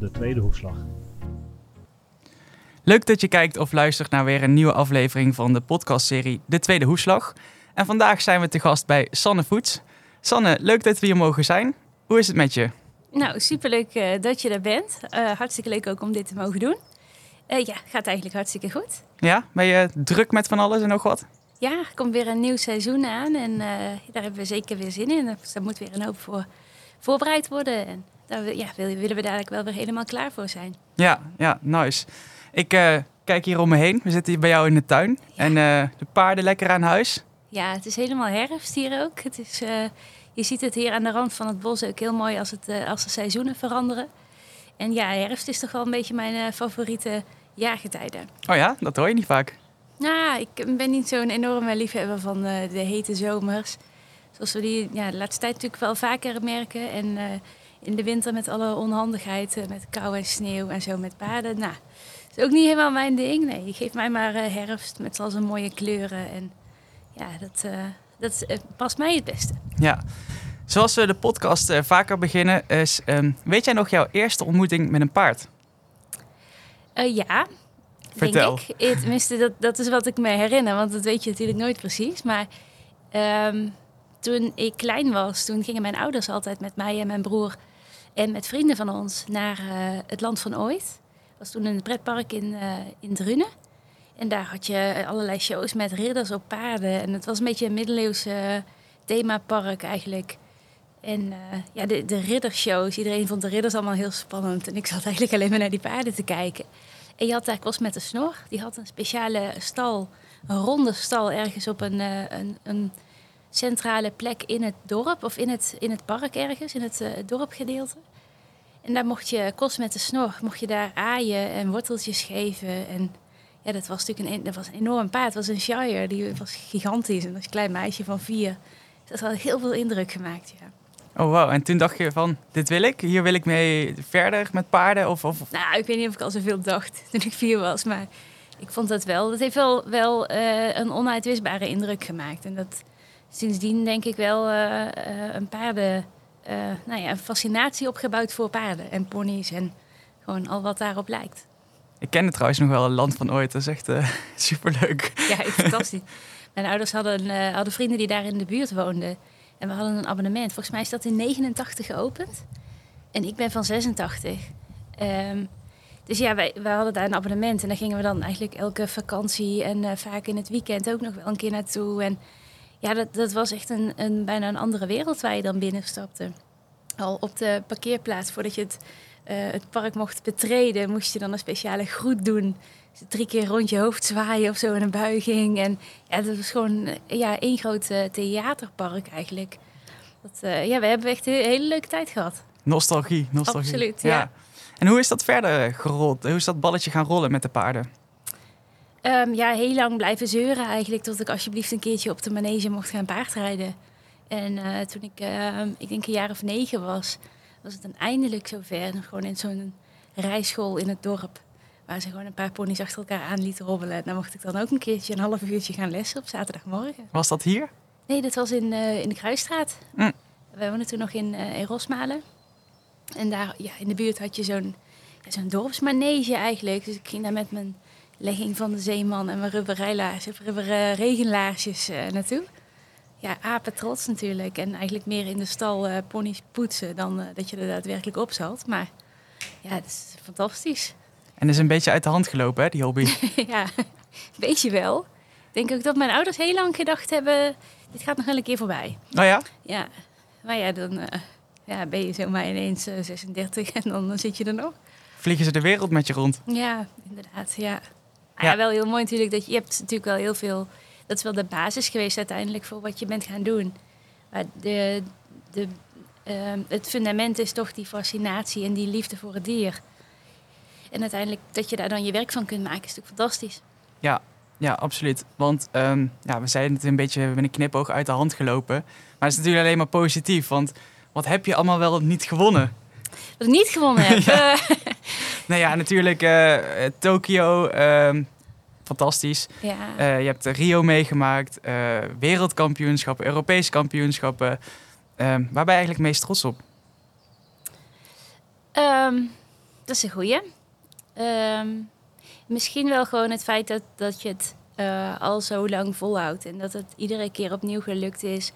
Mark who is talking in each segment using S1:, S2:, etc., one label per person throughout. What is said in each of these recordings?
S1: de tweede hoefslag.
S2: Leuk dat je kijkt of luistert naar weer een nieuwe aflevering van de podcastserie De Tweede Hoeslag. En vandaag zijn we te gast bij Sanne Voets. Sanne, leuk dat we hier mogen zijn. Hoe is het met je?
S3: Nou, superleuk uh, dat je er bent. Uh, hartstikke leuk ook om dit te mogen doen. Uh, ja, gaat eigenlijk hartstikke goed.
S2: Ja, ben je druk met van alles en nog wat?
S3: Ja, er komt weer een nieuw seizoen aan en daar hebben we zeker weer zin in. Dus daar moet weer een hoop voor voorbereid worden. En daar ja, willen we dadelijk wel weer helemaal klaar voor zijn.
S2: Ja, ja, nice. Ik uh, kijk hier om me heen. We zitten hier bij jou in de tuin. En uh, de paarden lekker aan huis.
S3: Ja, het is helemaal herfst hier ook. Het is, uh, je ziet het hier aan de rand van het bos ook heel mooi als, het, als de seizoenen veranderen. En ja, herfst is toch wel een beetje mijn favoriete jaargetijden.
S2: Oh ja, dat hoor je niet vaak.
S3: Nou, ik ben niet zo'n enorme liefhebber van de hete zomers. Zoals we die ja, de laatste tijd natuurlijk wel vaker merken. En in de winter met alle onhandigheid, met kou en sneeuw en zo met paarden. Nou, is ook niet helemaal mijn ding. Nee, je geeft mij maar uh, herfst met al zijn mooie kleuren. En ja, dat, uh, dat uh, past mij het beste.
S2: Ja. Zoals we de podcast vaker beginnen, is, um, weet jij nog jouw eerste ontmoeting met een paard?
S3: ja,
S2: Vertel.
S3: Denk ik. Tenminste, dat, dat is wat ik me herinner, want dat weet je natuurlijk nooit precies. Maar um, toen ik klein was, toen gingen mijn ouders altijd met mij en mijn broer en met vrienden van ons naar het land van ooit was toen het pretpark in, uh, in Drunen. En daar had je allerlei shows met ridders op paarden. En het was een beetje een middeleeuwse themapark eigenlijk. En ja, de, de riddershows, iedereen vond de ridders allemaal heel spannend. En ik zat eigenlijk alleen maar naar die paarden te kijken. En je had daar Kos met de Snor. Die had een speciale stal, een ronde stal ergens op een, een, een, centrale plek in het dorp. Of in het, in het park ergens, in het uh, dorpgedeelte. En daar mocht je, kost met de snor, mocht je daar aaien en worteltjes geven. En ja, dat was natuurlijk een, dat was een enorm paard. Het was een Shire, die was gigantisch. En als een klein meisje van vier. Dat had heel veel indruk gemaakt, ja.
S2: Oh, wow. En toen dacht je van, dit wil ik? Hier wil ik mee verder met paarden? Of, of...
S3: Nou, ik weet niet of ik al zoveel dacht toen ik vier was. Maar ik vond dat wel. Dat heeft wel, wel uh, een onuitwisbare indruk gemaakt. En dat sindsdien denk ik wel uh, uh, een paarden uh, nou ja, een fascinatie opgebouwd voor paarden en ponies en gewoon al wat daarop lijkt.
S2: Ik ken het trouwens nog wel, een land van ooit. Dat is echt uh, superleuk.
S3: Ja, fantastisch. Mijn ouders hadden, hadden vrienden die daar in de buurt woonden. En we hadden een abonnement. Volgens mij is dat in 89 geopend. En ik ben van 86. Um, dus ja, wij, wij hadden daar een abonnement. En daar gingen we dan eigenlijk elke vakantie en vaak in het weekend ook nog wel een keer naartoe. En ja, dat, dat was echt een, een, bijna een andere wereld waar je dan binnenstapte. Al op de parkeerplaats, voordat je het, uh, het park mocht betreden, moest je dan een speciale groet doen. Dus drie keer rond je hoofd zwaaien of zo in een buiging. En ja, dat was gewoon ja, één groot uh, theaterpark eigenlijk. Dat, uh, ja, we hebben echt een hele leuke tijd gehad.
S2: Nostalgie, nostalgie.
S3: Absoluut, ja. ja.
S2: En hoe is dat verder gerold? Hoe is dat balletje gaan rollen met de paarden?
S3: Um, ja, heel lang blijven zeuren eigenlijk. Tot ik alsjeblieft een keertje op de manege mocht gaan paardrijden. En uh, toen ik, uh, ik denk een jaar of negen was, was het dan eindelijk zover. Gewoon in zo'n rijschool in het dorp. Waar ze gewoon een paar ponies achter elkaar aan lieten hobbelen. En dan mocht ik dan ook een keertje een half uurtje gaan lessen op zaterdagmorgen.
S2: Was dat hier?
S3: Nee, dat was in, uh, in de Kruisstraat. Mm. We woonden toen nog in, in Rosmalen. En daar ja, in de buurt had je zo'n ja, zo'n dorpsmanege eigenlijk. Dus ik ging daar met mijn legging van de zeeman en mijn rubber rijlaarsjes, rubber uh, regenlaarsjes uh, naartoe. Ja, apen trots natuurlijk. En eigenlijk meer in de stal uh, ponies poetsen dan dat je er daadwerkelijk op zat. Maar ja, dat is fantastisch.
S2: En is een beetje uit de hand gelopen, hè, die hobby?
S3: ja, weet je wel. Ik denk ook dat mijn ouders heel lang gedacht hebben, dit gaat nog wel een keer voorbij.
S2: Oh ja?
S3: Ja, maar ja, dan ja, ben je zomaar ineens 36 en dan zit je er nog.
S2: Vliegen ze de wereld met je rond?
S3: Ja, inderdaad, ja. Ja. wel heel mooi natuurlijk dat je, je hebt natuurlijk wel heel veel. Dat is wel de basis geweest uiteindelijk voor wat je bent gaan doen. Maar de, de, uh, het fundament is toch die fascinatie en die liefde voor het dier. En uiteindelijk dat je daar dan je werk van kunt maken, is natuurlijk fantastisch.
S2: Ja, ja absoluut. Want um, ja, we zeiden het een beetje met een knipoog uit de hand gelopen. Maar het is natuurlijk alleen maar positief. Want wat heb je allemaal wel niet gewonnen?
S3: Wat ik niet gewonnen heb? ja.
S2: Nou ja, natuurlijk uh, Tokio. Uh, fantastisch.
S3: Ja.
S2: Uh, je hebt Rio meegemaakt. Uh, wereldkampioenschappen, Europese
S3: Dat is een goeie. Ehm, misschien wel gewoon het feit dat, dat je het eh, al zo lang volhoudt. En dat het iedere keer opnieuw gelukt is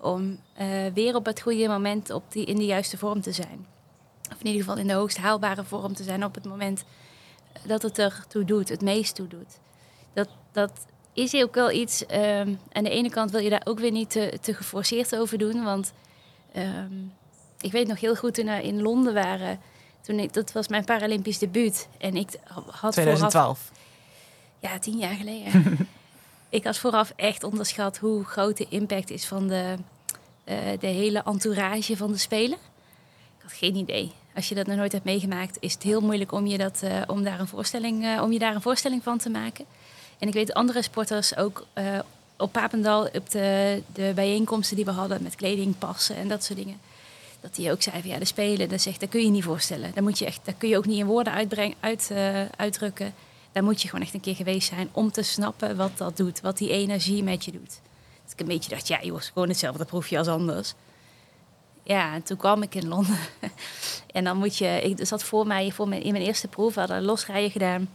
S3: om eh, weer op het goede moment op die, in de juiste vorm te zijn. Of in ieder geval in de hoogst haalbare vorm te zijn op het moment dat het er toe doet, het meest toe doet. Dat, dat is ook wel iets. Um, aan de ene kant wil je daar ook weer niet te, te geforceerd over doen. Want um, ik weet nog heel goed toen we in Londen waren. Toen ik, dat was mijn Paralympisch debuut. En ik had
S2: 2012.
S3: Vooraf, ja, tien jaar geleden. ik had vooraf echt onderschat hoe groot de impact is van de, uh, de hele entourage van de Spelen. Ik had geen idee. Als je dat nog nooit hebt meegemaakt, is het heel moeilijk om je, dat, uh, om daar, een voorstelling, uh, om je daar een voorstelling van te maken. En ik weet andere sporters ook uh, op Papendal, op de, de bijeenkomsten die we hadden met kleding, passen en dat soort dingen. Dat die ook zeiden ja, de spelen, dat, zegt, dat kun je niet voorstellen. Dat, moet je echt, dat kun je ook niet in woorden uitbrengen, uit, uitdrukken. Daar moet je gewoon echt een keer geweest zijn om te snappen wat dat doet, wat die energie met je doet. Dat ik een beetje dacht, ja joh, gewoon hetzelfde proefje als anders. Ja, en toen kwam ik in Londen. en dan moet je, ik zat voor mij, voor mijn, in mijn eerste proef, hadden losrijden gedaan. En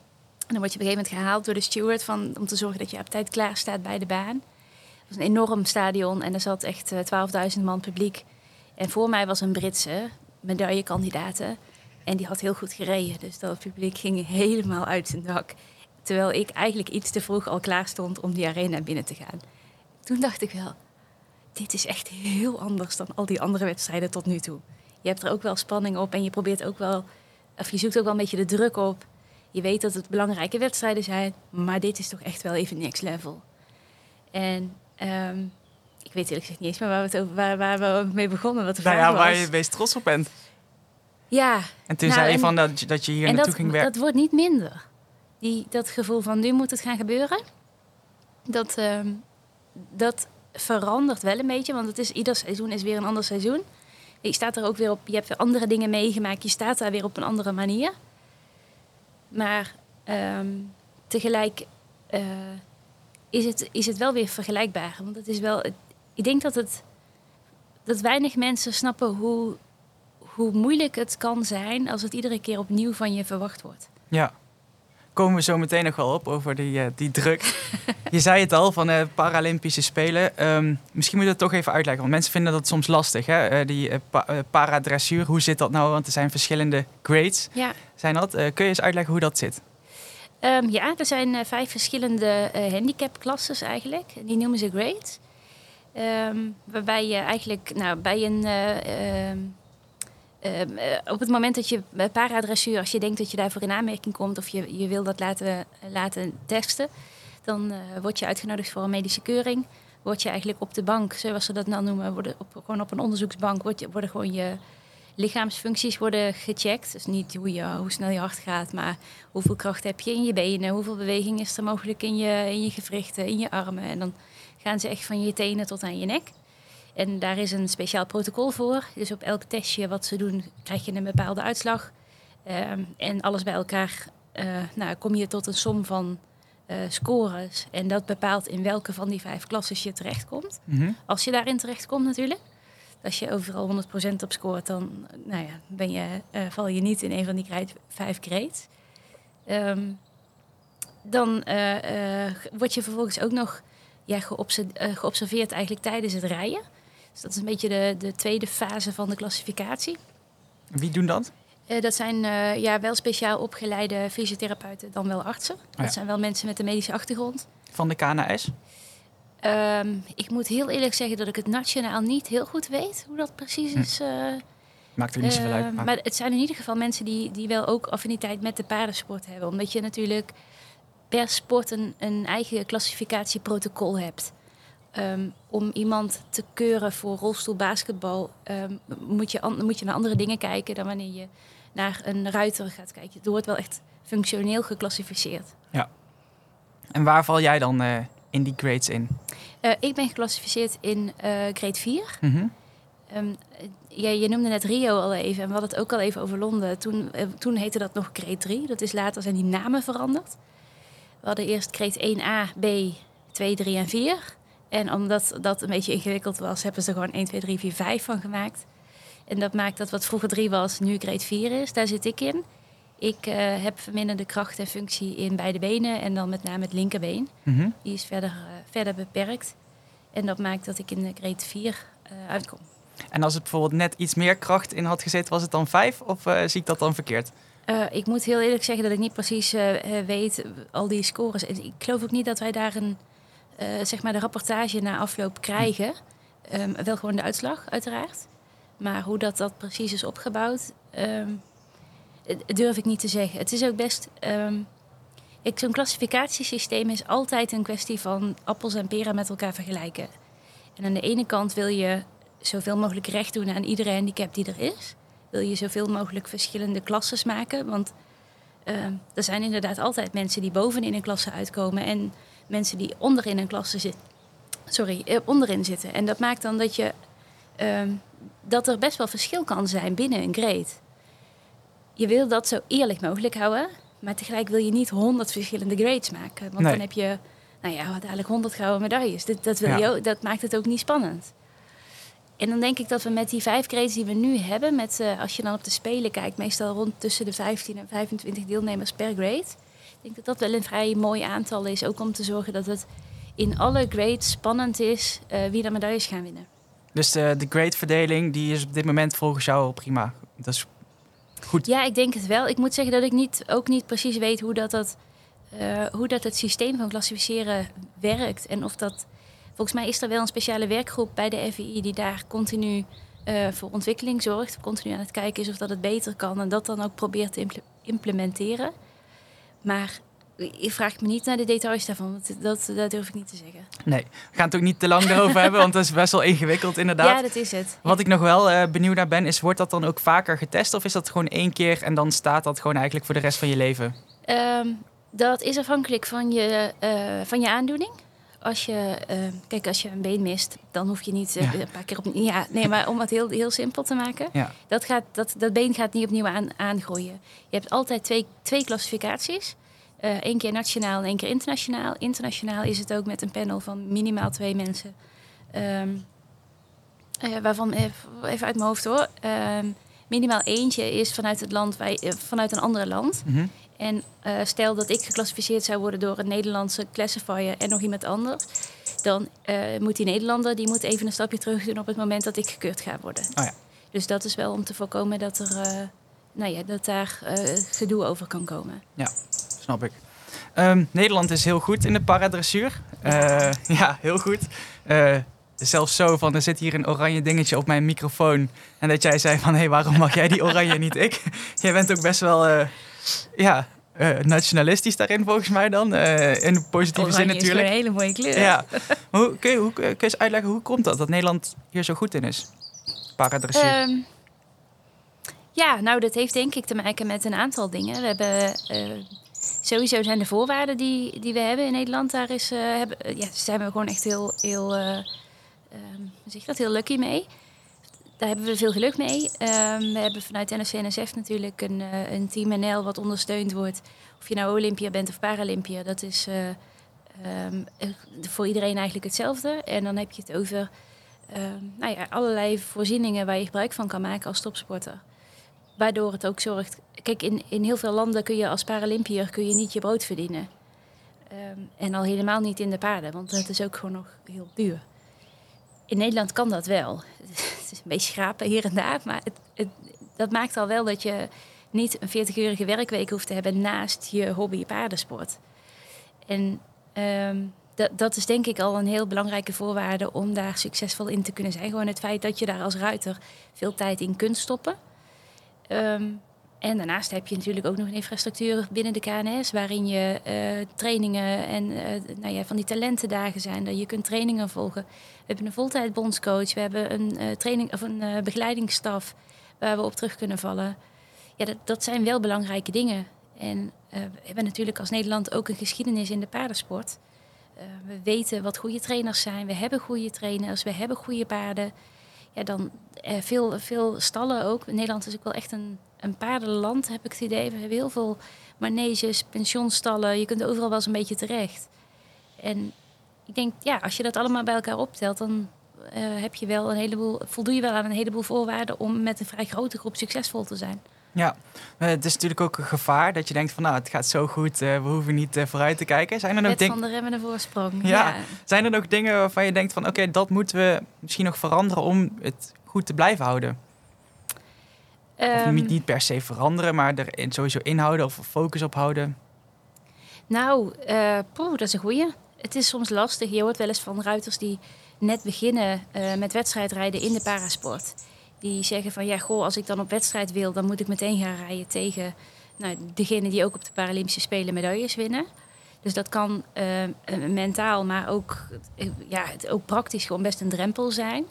S3: dan word je op een gegeven moment gehaald door de steward van, om te zorgen dat je op tijd klaar staat bij de baan. Het was een enorm stadion en er zat echt uh, 12.000 man publiek. En voor mij was een Britse medaillekandidaat. En die had heel goed gereden. Dus dat publiek ging helemaal uit zijn dak. Terwijl ik eigenlijk iets te vroeg al klaar stond om die arena binnen te gaan. Toen dacht ik wel, dit is echt heel anders dan al die andere wedstrijden tot nu toe. Je hebt er ook wel spanning op en je probeert ook wel, of je zoekt ook wel een beetje de druk op. Je weet dat het belangrijke wedstrijden zijn, maar dit is toch echt wel even next level. En um, ik weet eerlijk gezegd niet eens meer waar we, het over, waar, waar we mee begonnen. Wat de
S2: nou ja,
S3: was.
S2: waar je het meest trots op bent.
S3: Ja.
S2: En toen
S3: nou,
S2: zei je
S3: en-
S2: van dat, je- dat je hier
S3: en
S2: naartoe
S3: dat,
S2: ging werken.
S3: dat wordt niet minder. Die, dat gevoel van nu moet het gaan gebeuren. Dat, ehm, dat verandert wel een beetje. Want het is, ieder seizoen is weer een ander seizoen. Je staat er ook weer op. Je hebt weer andere dingen meegemaakt. Je staat daar weer op een andere manier. Maar ehm, tegelijk eh, is, het, is het wel weer vergelijkbaar. Want het is wel. ik denk dat het. Dat weinig mensen snappen hoe, hoe moeilijk het kan zijn als het iedere keer opnieuw van je verwacht wordt.
S2: Ja. Komen we zo meteen nog wel op over die, eh, die druk. je zei het al, van eh Paralympische Spelen. Ehm, misschien moet je dat toch even uitleggen. Want mensen vinden dat soms lastig. Hè? Eh, die pa- paradressuur, hoe zit dat nou? Want er zijn verschillende grades.
S3: Ja,
S2: Zijn dat? Kun je eens uitleggen hoe dat zit?
S3: Ehm, ja er zijn vijf verschillende handicapklasses eigenlijk. Die noemen ze grades. Ehm, waarbij je eigenlijk nou, bij een. Eh, ehm, ehm, eh, op het moment dat je bij paradressuur, als je denkt dat je daarvoor in aanmerking komt of je, je wil dat laten, laten testen, dan eh, word je uitgenodigd voor een medische keuring. Word je eigenlijk op de bank, zoals ze dat nou noemen, worden op, gewoon op een onderzoeksbank, word je, worden gewoon je lichaamsfuncties worden gecheckt. Dus niet hoe, je, hoe snel je hart gaat, maar hoeveel kracht heb je in je benen, hoeveel beweging is er mogelijk in je, in je gewrichten, in je armen. En dan gaan ze echt van je tenen tot aan je nek. En daar is een speciaal protocol voor. Dus op elk testje wat ze doen, krijg je een bepaalde uitslag. Ehm, en alles bij elkaar eh, nou, kom je tot een som van eh, scores. En dat bepaalt in welke van die vijf klasses je terechtkomt.
S2: Mhm.
S3: Als je daarin terechtkomt natuurlijk. Als je overal 100% op scoort, dan nou ja, ben je, eh, val je niet in een van die vijf grades. Ehm, dan word je vervolgens ook nog ja, geobserveerd eigenlijk tijdens het rijden. Dus dat is een beetje de, de tweede fase van de klassificatie.
S2: Wie doen dat?
S3: Eh, dat zijn eh, ja, wel speciaal opgeleide fysiotherapeuten, dan wel artsen.
S2: ja.
S3: Dat zijn wel mensen met een medische achtergrond.
S2: Van de KNS?
S3: Ehm, ik moet heel eerlijk zeggen dat ik het nationaal niet heel goed weet hoe dat precies
S2: Hm.
S3: is. eh,
S2: Maakt er niet zoveel uit.
S3: eh,
S2: maar-
S3: maar het zijn in ieder geval mensen die, die wel ook affiniteit met de paardensport hebben. Omdat je natuurlijk per sport een, een eigen klassificatieprotocol hebt. Ehm, om iemand te keuren voor rolstoelbasketbal ehm, moet, je moet je naar andere dingen kijken dan wanneer je naar een ruiter gaat kijken. Het wordt wel echt functioneel geclassificeerd.
S2: En waar val jij dan eh, in die grades in?
S3: Eh, ik ben geclassificeerd in eh, grade 4.
S2: Mhm.
S3: Ehm, ja, je noemde net Rio al even en we hadden het ook al even over Londen. Toen, toen heette dat nog grade 3. Dat is later zijn die namen veranderd. We hadden eerst grade 1A, B, 2, 3 en 4. En omdat dat een beetje ingewikkeld was, hebben ze er gewoon 1, 2, 3, 4, 5 van gemaakt. En dat maakt dat wat vroeger 3 was, nu grade 4 is. Daar zit ik in. Ik uh, heb verminderde kracht en functie in beide benen en dan met name het linkerbeen.
S2: Mhm.
S3: Die is verder, uh, verder beperkt. En dat maakt dat ik in de grade 4 uh, uitkom.
S2: En als het bijvoorbeeld net iets meer kracht in had gezeten, was het dan 5 of zie ik dat dan verkeerd?
S3: ik moet heel eerlijk zeggen dat ik niet precies weet al die scores. En ik geloof ook niet dat wij daar een, zeg maar de rapportage na afloop krijgen. Um, wel gewoon de uitslag, uiteraard. Maar hoe dat, dat precies is opgebouwd, um, durf ik niet te zeggen. Het is ook best. Um, Zo'n klassificatiesysteem is altijd een kwestie van appels en peren met elkaar vergelijken. En aan de ene kant wil je zoveel mogelijk recht doen aan iedere handicap die er is. Wil je zoveel mogelijk verschillende klasses maken. Want er zijn inderdaad altijd mensen die bovenin een klasse uitkomen en mensen die onderin een klasse zitten. Sorry, eh, onderin zitten. En dat maakt dan dat je uh, dat er best wel verschil kan zijn binnen een grade. Je wil dat zo eerlijk mogelijk houden, maar tegelijk wil je niet honderd verschillende grades maken. Want
S2: Nee.
S3: dan heb je, nou ja, dadelijk honderd gouden medailles. Dat, dat, wil
S2: Ja.
S3: je ook, dat maakt het ook niet spannend. En dan denk ik dat we met die vijf grades die we nu hebben, met, eh, als je dan op de Spelen kijkt, meestal rond tussen de 15 en 25 deelnemers per grade. Ik denk dat dat wel een vrij mooi aantal is, ook om te zorgen dat het in alle grades spannend is eh, wie er medailles gaan winnen.
S2: Dus de, de grade-verdeling die is op dit moment volgens jou prima. Dat is goed.
S3: Ja, ik denk het wel. Ik moet zeggen dat ik niet, ook niet precies weet hoe dat, dat, eh, hoe dat het systeem van klassificeren werkt. En of dat. Volgens mij is er wel een speciale werkgroep bij de FII die daar continu eh, voor ontwikkeling zorgt. Continu aan het kijken is of dat het beter kan en dat dan ook probeert te imple- implementeren. Maar je vraagt me niet naar de details daarvan, want dat, dat durf ik niet te zeggen.
S2: Nee, we gaan het ook niet te lang erover hebben, want dat is best wel ingewikkeld inderdaad.
S3: Ja, dat is het.
S2: Wat ik nog wel eh, benieuwd naar ben, is wordt dat dan ook vaker getest? Of is dat gewoon één keer en dan staat dat gewoon eigenlijk voor de rest van je leven?
S3: Ehm, dat is afhankelijk van je, eh, van je aandoening. Als je, eh, kijk, als je een been mist, dan hoef je niet eh,
S2: Ja.
S3: een paar keer op. Ja, nee, maar om het heel, heel simpel te maken.
S2: Ja.
S3: Dat, gaat, dat, dat been gaat niet opnieuw aan, aangroeien. Je hebt altijd twee, twee klassificaties. Eén keer nationaal en één keer internationaal. Internationaal is het ook met een panel van minimaal twee mensen. Ehm, eh, waarvan, even, uit mijn hoofd hoor. Ehm, minimaal eentje is vanuit het land, wij, eh, vanuit een ander land.
S2: Mhm.
S3: En eh, stel dat ik geclassificeerd zou worden door een Nederlandse classifier en nog iemand anders, dan eh, moet die Nederlander die moet even een stapje terug doen op het moment dat ik gekeurd ga worden.
S2: Oh ja.
S3: Dus dat is wel om te voorkomen dat er, eh, nou ja, dat daar gedoe over kan komen.
S2: Snap ik. Ehm, Nederland is heel goed in de paradressuur. Eh ja, heel goed. Zelfs zo van, er zit hier een oranje dingetje op mijn microfoon. En dat jij zei van, hé, hey, waarom mag jij die oranje niet ik? jij bent ook best wel, ja, eh, nationalistisch daarin volgens mij dan. Eh, in positieve zin
S3: Oranje is
S2: natuurlijk.
S3: een hele mooie kleur.
S2: Ja. Hoe, kun, je, hoe, kun je eens uitleggen, hoe komt dat, dat Nederland hier zo goed in is? Paradressuur.
S3: Ehm, ja, nou, dat heeft denk ik te maken met een aantal dingen. We hebben eh, sowieso zijn de voorwaarden die, die we hebben in Nederland, daar is, hebben, ja, zijn we gewoon echt heel, heel, hoe zeg dat, heel lucky mee. Daar hebben we veel geluk mee. Ehm, we hebben vanuit NOC-NSF natuurlijk een, eh, een team NL wat ondersteund wordt. Of je nou Olympia bent of Paralympië, dat is eh, ehm, eh, voor iedereen eigenlijk hetzelfde. En dan heb je het over ehm, nou ja, allerlei voorzieningen waar je gebruik van kan maken als topsporter. Waardoor het ook zorgt. Kijk, in, in heel veel landen kun je als Paralympiër kun je niet je brood verdienen. En al helemaal niet in de paarden, want dat is ook gewoon nog heel duur. In Nederland kan dat wel. Het is een beetje schrapen hier en daar, maar het, het, dat maakt al wel dat je niet een 40-urige werkweek hoeft te hebben naast je hobby paardensport. En ehm, dat, is denk ik al een heel belangrijke voorwaarde om daar succesvol in te kunnen zijn. Gewoon het feit dat je daar als ruiter veel tijd in kunt stoppen. Ehm, en daarnaast heb je natuurlijk ook nog een infrastructuur binnen de KNS, waarin je eh, trainingen en eh, nou ja, van die talentendagen zijn, dat je kunt trainingen volgen. We hebben een voltijd bondscoach, we hebben een eh, training of een begeleidingsstaf waar we op terug kunnen vallen. Ja, dat, dat zijn wel belangrijke dingen. En we hebben natuurlijk als Nederland ook een geschiedenis in de paardensport. We weten wat goede trainers zijn, we hebben goede trainers, we hebben goede paarden. Ja, dan veel, veel stallen ook. Nederland is ook wel echt een, een paardenland, heb ik het idee. We hebben heel veel maneges, pensionstallen. Je kunt overal wel eens een beetje terecht. En ik denk, ja, als je dat allemaal bij elkaar optelt, dan eh, heb je wel een heleboel, voldoe je wel aan een heleboel voorwaarden om met een vrij grote groep succesvol te zijn.
S2: Ja, eh, het is natuurlijk ook een gevaar dat je denkt van nou, het gaat zo goed, uh, we hoeven niet uh, vooruit te kijken.
S3: Zijn er nog dingen... van de remmende voorsprong.
S2: Ja. ja. Zijn er nog dingen waarvan je denkt van oké, dat moeten we misschien nog veranderen om het goed te blijven houden? Um, of niet, niet, per se veranderen, maar er sowieso inhouden of focus op houden?
S3: Nou, poeh, dat is een goeie. Het is soms lastig. Je hoort wel eens van ruiters die net beginnen met wedstrijdrijden in de parasport die zeggen van ja, goh, als ik dan op wedstrijd wil, dan moet ik meteen gaan rijden tegen nou, degene die ook op de Paralympische Spelen medailles winnen. Dus dat kan uh, mentaal, maar ook, ja, ook praktisch gewoon best een drempel zijn.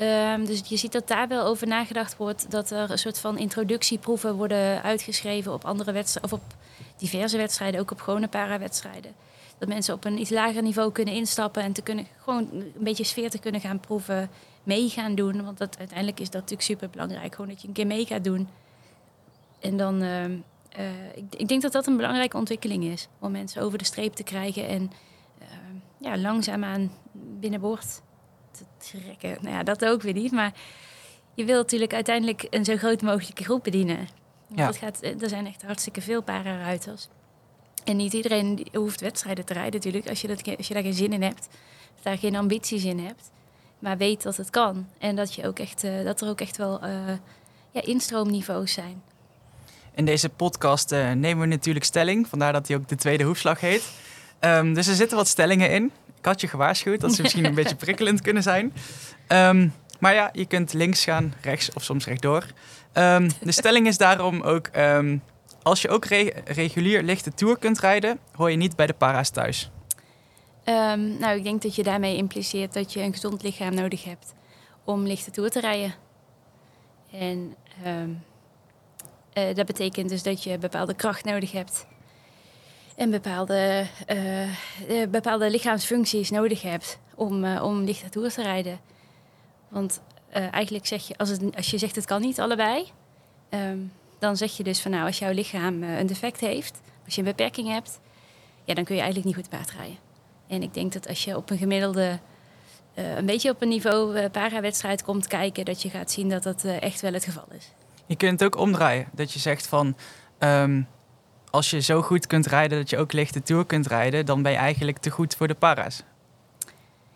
S3: Um, dus je ziet dat daar wel over nagedacht wordt. Dat er een soort van introductieproeven worden uitgeschreven op andere wedstrijden. Of op diverse wedstrijden, ook op gewone para-wedstrijden. Dat mensen op een iets lager niveau kunnen instappen en te kunnen, gewoon een beetje sfeer te kunnen gaan proeven mee gaan doen. Want dat, uiteindelijk is dat natuurlijk super belangrijk. Gewoon dat je een keer mee gaat doen. En dan, uh, ik, ik, denk dat dat een belangrijke ontwikkeling is. Om mensen over de streep te krijgen en uh, ja, langzaamaan binnenboord te trekken. Nou ja, dat ook weer niet. Maar je wilt natuurlijk uiteindelijk een zo groot mogelijke groep bedienen. Ja. Dat gaat, er zijn echt hartstikke veel para-ruiters. En niet iedereen hoeft wedstrijden te rijden natuurlijk. Als je, dat, als je daar geen zin in hebt, daar geen ambities in hebt maar weet dat het kan. En dat, je ook echt, uh, dat er ook echt wel uh, ja, instroomniveaus zijn.
S2: In deze podcast uh, nemen we natuurlijk stelling. Vandaar dat hij ook de tweede hoefslag heet. Um, dus er zitten wat stellingen in. Ik had je gewaarschuwd dat ze misschien een beetje prikkelend kunnen zijn. Um, maar ja, je kunt links gaan, rechts of soms rechtdoor. Um, de stelling is daarom ook... als je ook re regulier lichte tour kunt rijden... hoor je niet bij de para's thuis.
S3: Um, nou, ik denk dat je daarmee impliceert dat je een gezond lichaam nodig hebt om lichte toer te rijden. En uh, dat betekent dus dat je bepaalde kracht nodig hebt. En bepaalde, uh, bepaalde lichaamsfuncties nodig hebt om, uh, om te rijden. Want eigenlijk zeg je, als, het, als je zegt het kan niet allebei, um, dan zeg je dus van nou, als jouw lichaam een defect heeft, als je een beperking hebt, ja, dan kun je eigenlijk niet goed paard rijden. En ik denk dat als je op een gemiddelde, een beetje op een niveau para-wedstrijd komt kijken, dat je gaat zien dat dat echt wel het geval is.
S2: Je kunt het ook omdraaien. Dat je zegt van, um, als je zo goed kunt rijden dat je ook lichte tour kunt rijden, dan ben je eigenlijk te goed voor de para's.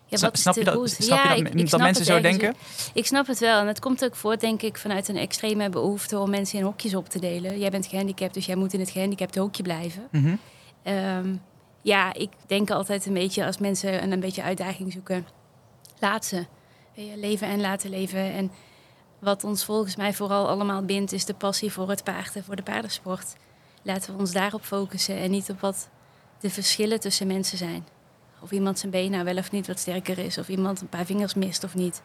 S3: Ja, wat snap je dat,
S2: snap ja, je dat, ik, dat mensen zo denken?
S3: Ik snap het wel. En het komt ook voort, denk ik, vanuit een extreme behoefte om mensen in hokjes op te delen. Jij bent gehandicapt, dus jij moet in het gehandicapte hokje blijven. Mm -hmm. um, ja, ik denk altijd een beetje als mensen een, een beetje uitdaging zoeken, laat ze. Leven en laten leven. En wat ons volgens mij vooral allemaal bindt, is de passie voor het paard en voor de paardensport. Laten we ons daarop focussen en niet op wat de verschillen tussen mensen zijn. Of iemand zijn been nou wel of niet wat sterker is, of iemand een paar vingers mist of niet.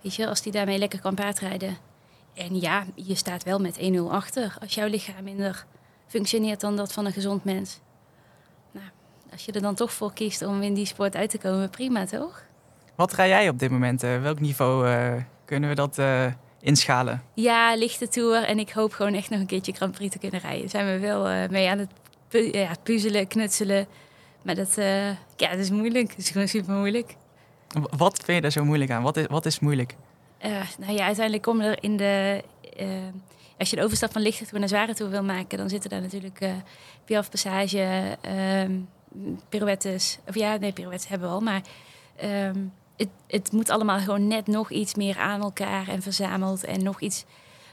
S3: Weet je, als die daarmee lekker kan paardrijden. En ja, je staat wel met 1-0 achter als jouw lichaam minder functioneert dan dat van een gezond mens als je er dan toch voor kiest om in die sport uit te komen, prima toch?
S2: Wat ga jij op dit moment? Uh, welk niveau uh, kunnen we dat uh, inschalen?
S3: Ja, lichte tour. En ik hoop gewoon echt nog een keertje Grand Prix te kunnen rijden. Zijn we wel mee aan het pu ja, puzzelen, knutselen. Maar dat, ja, dat is moeilijk. Het is gewoon super moeilijk.
S2: Wat vind je daar zo moeilijk aan? Wat is, wat is moeilijk?
S3: nou ja, uiteindelijk komen er in de als je de overstap van lichte tour naar zware tour wil maken, dan zitten daar natuurlijk uh, piafpassage, um, pirouettes. Of ja, nee, pirouettes hebben we al. Maar um, het, het moet allemaal gewoon net nog iets meer aan elkaar en verzameld. En nog iets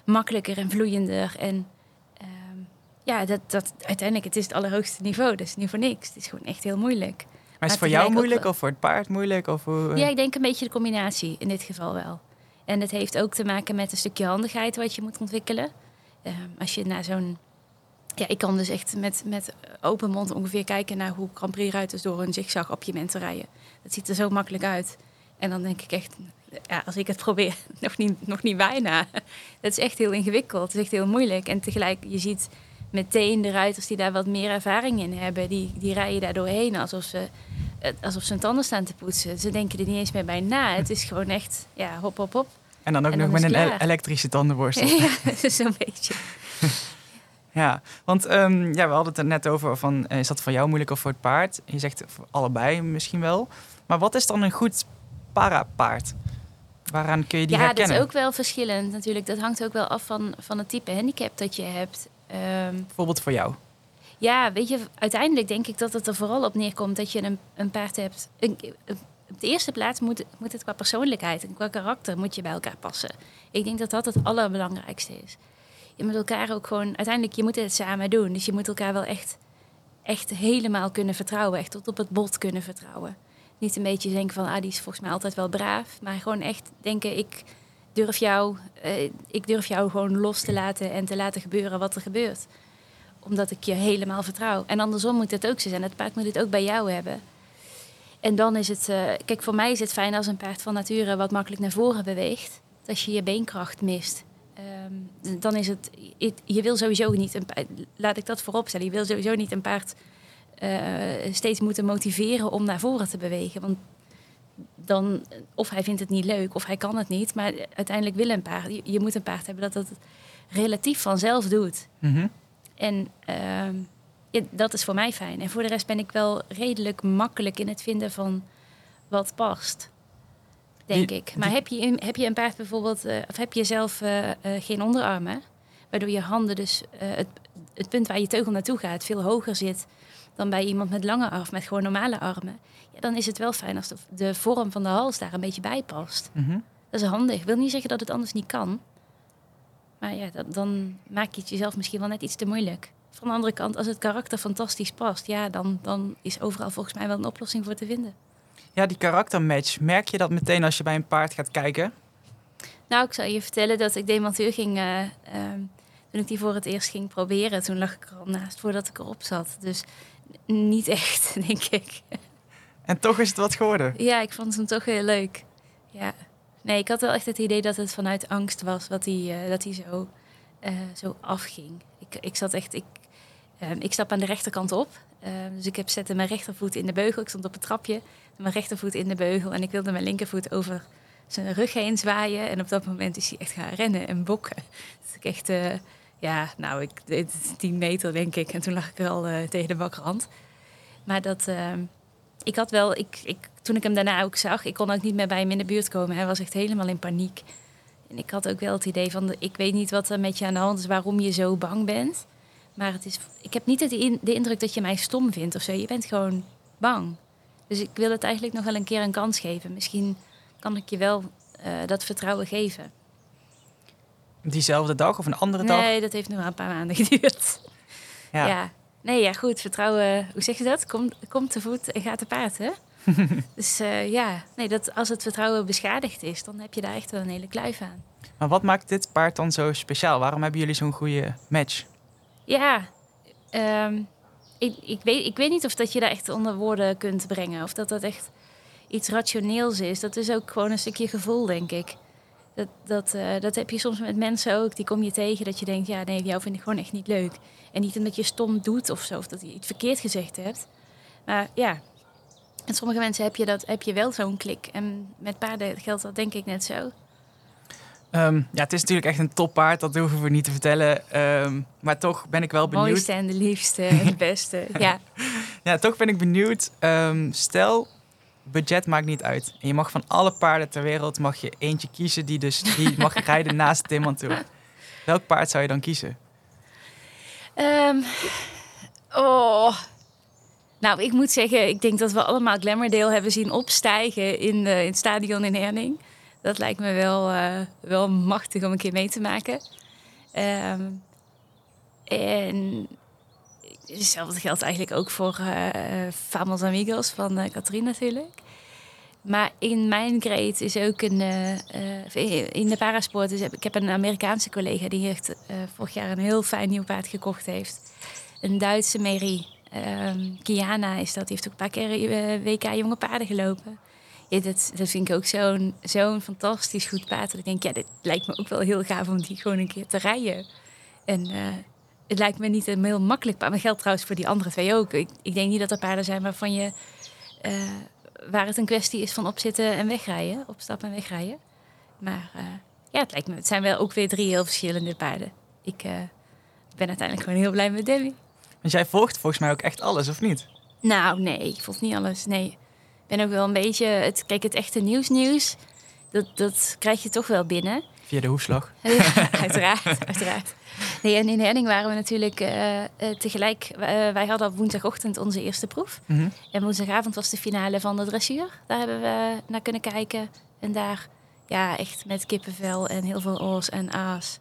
S3: makkelijker en vloeiender. En um, ja, dat, dat, uiteindelijk het is het allerhoogste niveau. Dus niet voor niks. Het is gewoon echt heel moeilijk.
S2: Maar is het voor jou moeilijk of voor het paard moeilijk? Of hoe,
S3: Ja, ik denk een beetje de combinatie in dit geval wel. En het heeft ook te maken met een stukje handigheid wat je moet ontwikkelen. Uh, als je naar zo'n ja, ik kan dus echt met, met open mond ongeveer kijken naar hoe Grand Prix ruiters door een zigzag op je mensen rijden. Dat ziet er zo makkelijk uit. En dan denk ik echt, ja, als ik het probeer, nog niet, nog niet bijna. Dat is echt heel ingewikkeld. Het is echt heel moeilijk. En tegelijk, je ziet meteen de ruiters die daar wat meer ervaring in hebben, die, die rijden daar doorheen alsof ze, alsof ze hun tanden staan te poetsen. Ze denken er niet eens meer bij na. Het is gewoon echt, ja, hop, hop, hop.
S2: En dan ook nog met een elektrische tandenborstel.
S3: ja, zo'n beetje.
S2: Ja, want um, ja, we hadden het er net over van, eh, is dat voor jou moeilijk of voor het paard? Je zegt allebei misschien wel. Maar wat is dan een goed parapaard? Waaraan kun je die
S3: ja,
S2: herkennen?
S3: dat is ook wel verschillend natuurlijk. Dat hangt ook wel af van, van het type handicap dat je hebt. Ehm,
S2: Bijvoorbeeld voor jou.
S3: ja, weet je, uiteindelijk denk ik dat het er vooral op neerkomt dat je een, een paard hebt. Een, een- op de eerste plaats moet, moet het qua persoonlijkheid en qua karakter moet je bij elkaar passen. Ik denk dat dat het allerbelangrijkste is. Je moet elkaar ook gewoon, uiteindelijk, je moet het samen doen. Dus je moet elkaar wel echt, echt helemaal kunnen vertrouwen. Echt tot op het bot kunnen vertrouwen. Niet een beetje denken van, ah, die is volgens mij altijd wel braaf. Maar gewoon echt denken, ik durf jou, eh, ik durf jou gewoon los te laten en te laten gebeuren wat er gebeurt. Omdat ik je helemaal vertrouw. En andersom moet het ook zo zijn. Het paard moet het ook bij jou hebben. En dan is het, eh, kijk, voor mij is het fijn als een paard van nature wat makkelijk naar voren beweegt. Als je je beenkracht mist. Ehm, dan is het, je wil sowieso niet een paard, laat ik dat voorop stellen, je wil sowieso niet een paard steeds moeten motiveren om naar voren te bewegen. Want dan, of hij vindt het niet leuk of hij kan het niet. Maar uiteindelijk wil een paard, je, je moet een paard hebben dat het relatief vanzelf doet.
S2: Mhm.
S3: En ehm, ja, dat is voor mij fijn. En voor de rest ben ik wel redelijk makkelijk in het vinden van wat past. Denk
S2: Die-
S3: ik. Maar heb je, een- heb je een paard bijvoorbeeld, eh, of heb je zelf eh, eh, geen onderarmen, waardoor je handen dus eh, het, het punt waar je teugel naartoe gaat veel hoger zit dan bij iemand met lange armen, met gewoon normale armen. Ja, dan is het wel fijn als de, de vorm van de hals daar een beetje bij past.
S2: Mhm.
S3: Dat is handig. Ik wil niet zeggen dat het anders niet kan. Maar ja, dat, dan maak je het jezelf misschien wel net iets te moeilijk. Van de andere kant, als het karakter fantastisch past, ja, dan, dan is overal volgens mij wel een oplossing voor te vinden.
S2: Ja, die karaktermatch. Merk je dat meteen als je bij een paard gaat kijken?
S3: Nou, ik zal je vertellen dat ik demonteur ging. eh, ehm, toen ik die voor het eerst ging proberen, toen lag ik er al naast voordat ik erop zat. Dus niet echt, denk ik.
S2: En toch is het wat geworden.
S3: Ja, ik vond hem toch heel leuk. Ja. Nee, ik had wel echt het idee dat het vanuit angst was wat hij, eh, dat hij zo, eh, zo afging. Ik, ik zat echt, ik, ehm, ik stap aan de rechterkant op. Ehm, dus ik heb zette mijn rechtervoet in de beugel. Ik stond op het trapje, mijn rechtervoet in de beugel. En ik wilde mijn linkervoet over zijn rug heen zwaaien. En op dat moment is hij echt gaan rennen en bokken. Dus ik echt, eh, ja, nou, ik, dit is 10 meter denk ik. En toen lag ik al eh, tegen de bakrand. Maar dat, ehm, ik had wel, ik, ik, toen ik hem daarna ook zag, ik kon ook niet meer bij hem in de buurt komen. Hij was echt helemaal in paniek. En ik had ook wel het idee van, ik weet niet wat er met je aan de hand is, waarom je zo bang bent. Maar het is, ik heb niet het de indruk dat je mij stom vindt of zo. Je bent gewoon bang. Dus ik wil het eigenlijk nog wel een keer een kans geven. Misschien kan ik je wel eh, dat vertrouwen geven.
S2: Diezelfde dag of een andere dag?
S3: Nee, dat heeft nog wel een paar maanden geduurd.
S2: Ja.
S3: Ja. Nee, ja, goed. Vertrouwen, hoe zeg je dat? Komt komt te voet en gaat te paard, hè? dus eh, ja, nee, dat, als het vertrouwen beschadigd is, dan heb je daar echt wel een hele kluif aan.
S2: Maar wat maakt dit paard dan zo speciaal? Waarom hebben jullie zo'n goede match?
S3: Ja, ehm, ik, ik, weet, ik weet niet of dat je daar echt onder woorden kunt brengen. Of dat dat echt iets rationeels is. Dat is ook gewoon een stukje gevoel, denk ik. Dat, dat, eh, dat heb je soms met mensen ook. Die kom je tegen dat je denkt, ja, nee, jou vind ik gewoon echt niet leuk. En niet omdat je stom doet of zo, of dat je iets verkeerd gezegd hebt. Maar ja, met sommige mensen heb je, dat, heb je wel zo'n klik. En met paarden geldt dat denk ik net zo.
S2: Ehm, ja, het is natuurlijk echt een toppaard, dat hoeven we niet te vertellen. Ehm, maar toch ben ik wel benieuwd.
S3: Mooiste en de liefste en de beste. ja.
S2: Ja, toch ben ik benieuwd. Ehm, stel, budget maakt niet uit. En je mag van alle paarden ter wereld mag je eentje kiezen die dus die mag rijden naast Tim Mantour. Welk paard zou je dan kiezen?
S3: Ehm, oh. Nou, ik moet zeggen, ik denk dat we allemaal Glamourdale hebben zien opstijgen in, eh, in het stadion in Herning. Dat lijkt me wel, eh, wel machtig om een keer mee te maken. Ehm, en hetzelfde geldt eigenlijk ook voor eh Famos Amigos van eh Katrien natuurlijk. Maar in mijn grade is ook een... eh, in de parasport is, ik heb een Amerikaanse collega... die heeft vorig jaar een heel fijn nieuw paard gekocht heeft. Een Duitse Mary. Ehm, Kiana is dat. Die heeft ook een paar keer WK jonge paarden gelopen. Ja, dat, dat vind ik ook zo'n zo'n fantastisch goed paard. Dat ik denk, ja, dit lijkt me ook wel heel gaaf om die gewoon een keer te rijden. En het lijkt me niet een heel makkelijk paard. Maar geldt trouwens voor die andere twee ook. Ik, ik denk niet dat er paarden zijn waarvan je... eh, waar het een kwestie is van opzitten en wegrijden. Opstappen en wegrijden. Maar eh, ja, het lijkt me... Het zijn wel ook weer drie heel verschillende paarden. Ik eh, ben uiteindelijk gewoon heel blij met Debbie.
S2: Want jij volgt volgens mij ook echt alles, of niet?
S3: Nou, nee, ik volg niet alles. Nee. Ik ben ook wel een beetje... Het, kijk, het echte nieuws nieuws... dat, dat krijg je toch wel binnen.
S2: Via de hoefslag.
S3: uiteraard, uiteraard. Nee, en in Henning waren we natuurlijk uh, uh, tegelijk. Uh, wij hadden op woensdagochtend onze eerste proef. Mm -hmm. En woensdagavond was de finale van de dressuur. Daar hebben we naar kunnen kijken. En daar, ja, echt met kippenvel en heel veel oors en aas.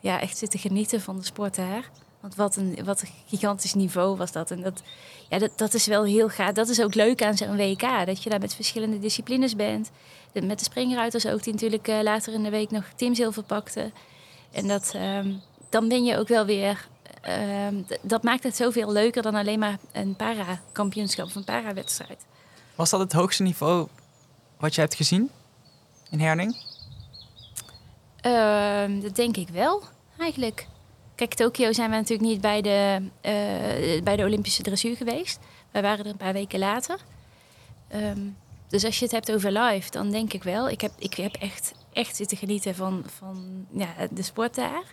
S3: ja, echt zitten genieten van de sport daar. Want wat een, wat een gigantisch niveau was dat. En dat, ja, dat, dat is wel heel gaaf. Dat is ook leuk aan zo'n WK. Dat je daar met verschillende disciplines bent. De, met de springruiters ook, die natuurlijk later in de week nog teamzilver pakten. En dat, um, dan ben je ook wel weer... Um, dat maakt het zoveel leuker dan alleen maar een para-kampioenschap of een para-wedstrijd.
S2: Was dat het hoogste niveau wat je hebt gezien in Herning?
S3: Uh, dat denk ik wel, eigenlijk. Kijk, Tokio zijn we natuurlijk niet bij de, uh, bij de Olympische dressuur geweest. Wij waren er een paar weken later. Um, dus als je het hebt over live, dan denk ik wel. Ik heb, ik heb echt, echt zitten genieten van, van ja, de sport daar.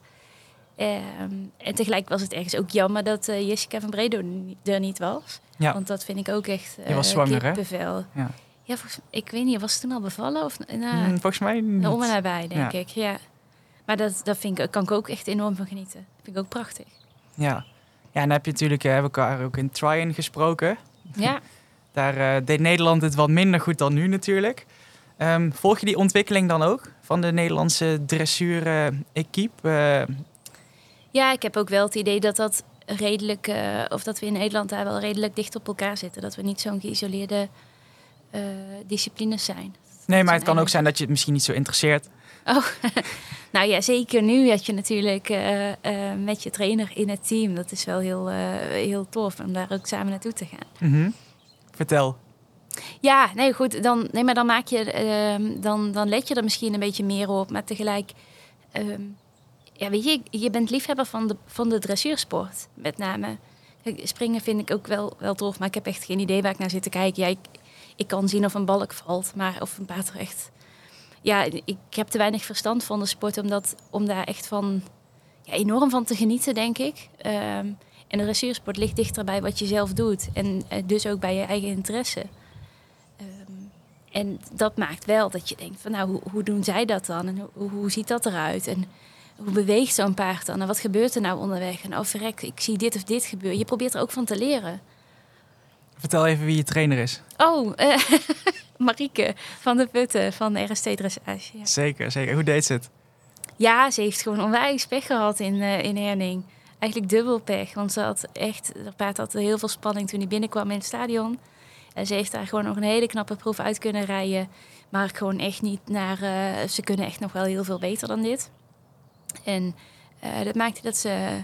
S3: Um, en tegelijk was het ergens ook jammer dat uh, Jessica van Bredo er niet was. Ja. Want dat vind ik ook echt uh,
S2: Je was zwanger,
S3: kippenvel.
S2: hè? Ja.
S3: Ja, volgens, ik weet niet, was ze toen al bevallen? Of, nou,
S2: mm, volgens mij niet.
S3: Om en nabij, denk ja. ik. Ja. Maar dat, dat vind ik, kan ik ook echt enorm van genieten. Dat vind ik ook prachtig.
S2: Ja, ja en dan heb je natuurlijk, uh, hebben we elkaar ook in Tryon gesproken.
S3: Ja.
S2: Daar uh, deed Nederland het wat minder goed dan nu natuurlijk. Um, volg je die ontwikkeling dan ook van de Nederlandse dressuur-equipe? Uh,
S3: ja, ik heb ook wel het idee dat dat redelijk, uh, of dat we in Nederland daar wel redelijk dicht op elkaar zitten. Dat we niet zo'n geïsoleerde disciplines zijn.
S2: Nee, maar het kan ook zijn dat je het misschien niet zo interesseert.
S3: Oh, nou ja, zeker nu had je natuurlijk uh, uh, met je trainer in het team. Dat is wel heel, uh, heel tof om daar ook samen naartoe te gaan.
S2: Mm -hmm. Vertel.
S3: Ja, nee, goed. Dan, nee, maar dan maak je, ehm, dan, dan let je er misschien een beetje meer op. Maar tegelijk, um, ja, weet je, je bent liefhebber van de, van de dressuursport, met name. Springen vind ik ook wel, wel tof, maar ik heb echt geen idee waar ik naar zit te kijken. Ja, ik, ik kan zien of een balk valt, maar of een paard echt... Ja, ik heb te weinig verstand van de sport om, dat, om daar echt van, ja, enorm van te genieten, denk ik. Um, en de dressuursport ligt dichter bij wat je zelf doet. En dus ook bij je eigen interesse. En dat maakt wel dat je denkt van nou, hoe, hoe doen zij dat dan? En hoe, hoe ziet dat eruit? En hoe beweegt zo'n paard dan? En wat gebeurt er nou onderweg? En oh verrek, ik zie dit of dit gebeuren. Je probeert er ook van te leren.
S2: Vertel even wie je trainer is.
S3: Oh, uh, Marieke van de Putten van de RST Dressage. Ja.
S2: Zeker, zeker. Hoe deed ze het?
S3: Ja, ze heeft gewoon onwijs pech gehad in, uh, in Herning eigenlijk dubbel pech. Want ze had echt, de paard had heel veel spanning toen hij binnenkwam in het stadion. En ze heeft daar gewoon nog een hele knappe proef uit kunnen rijden. Maar gewoon echt niet naar. Uh, ze kunnen echt nog wel heel veel beter dan dit. En uh, dat maakte dat ze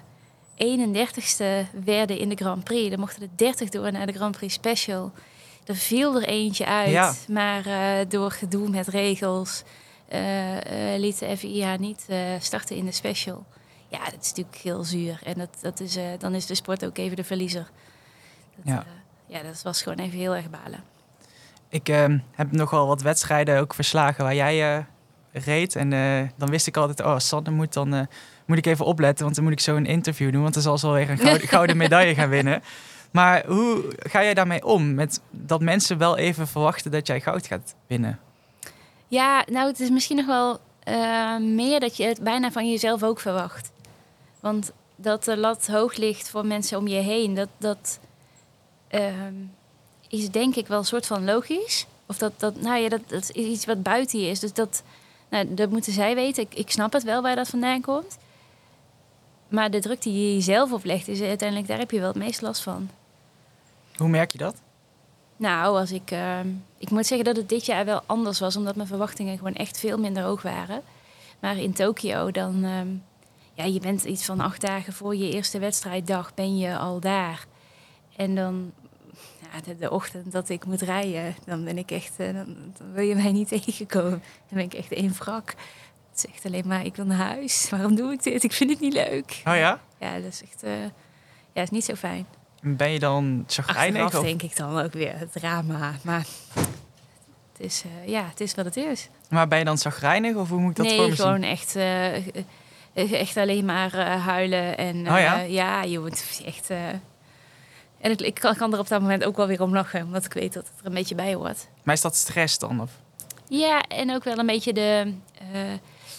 S3: 31ste werden in de Grand Prix. Dan mochten er 30 door naar de Grand Prix Special. Er viel er eentje uit, ja. maar uh, door gedoe met regels liet de FIA niet starten in de Special. Ja, dat is natuurlijk heel zuur. En dat, dat is, dan is de sport ook even de verliezer. Dat, ja. Ja, dat was gewoon even heel erg balen.
S2: Ik uh, heb nogal wat wedstrijden ook verslagen waar jij eh, reed. En dan wist ik altijd, oh, Sander moet dan moet ik even opletten, want dan moet ik zo een interview doen. Want dan zal ze alweer een gouden, gouden medaille gaan winnen. Maar hoe ga jij daarmee om? Met dat mensen wel even verwachten dat jij goud gaat winnen?
S3: Ja, nou, het is misschien nog wel meer dat je het bijna van jezelf ook verwacht. Want dat de lat hoog ligt voor mensen om je heen, dat, dat is denk ik wel een soort van logisch. Of dat, dat, nou ja, dat, dat is iets wat buiten je is. Dus dat, nou, dat moeten zij weten. Ik, ik snap het wel waar dat vandaan komt. Maar de druk die je jezelf oplegt, is uiteindelijk, daar heb je wel het meest last van.
S2: Hoe merk je dat?
S3: Nou, als ik, uh, ik moet zeggen dat het dit jaar wel anders was, omdat mijn verwachtingen gewoon echt veel minder hoog waren. Maar in Tokio dan. Uh, ja, je bent iets van acht dagen voor je eerste wedstrijddag ben je al daar. En dan, de, de ochtend dat ik moet rijden, dan ben ik echt, dan, dan, wil je mij niet tegenkomen. Dan ben ik echt één wrak. Het zegt alleen maar, ik wil naar huis. Waarom doe ik dit? Ik vind het niet leuk.
S2: Oh ja?
S3: Ja, dat is echt, uh, ja, is niet zo fijn.
S2: Ben je dan chagrijnig?
S3: Achteraf of? denk ik dan ook weer het drama. Maar het is, uh, ja, het is wat het is.
S2: Maar ben je dan chagrijnig of hoe moet ik dat
S3: nee,
S2: voor me
S3: gewoon echt... Uh, echt alleen maar uh, huilen. En uh,
S2: oh ja?
S3: ja, je moet echt. Uh... en ik, ik, kan er op dat moment ook wel weer om lachen, omdat ik weet dat het er een beetje bij hoort.
S2: Maar is dat stress dan? Of?
S3: Ja, en ook wel een beetje de. eh,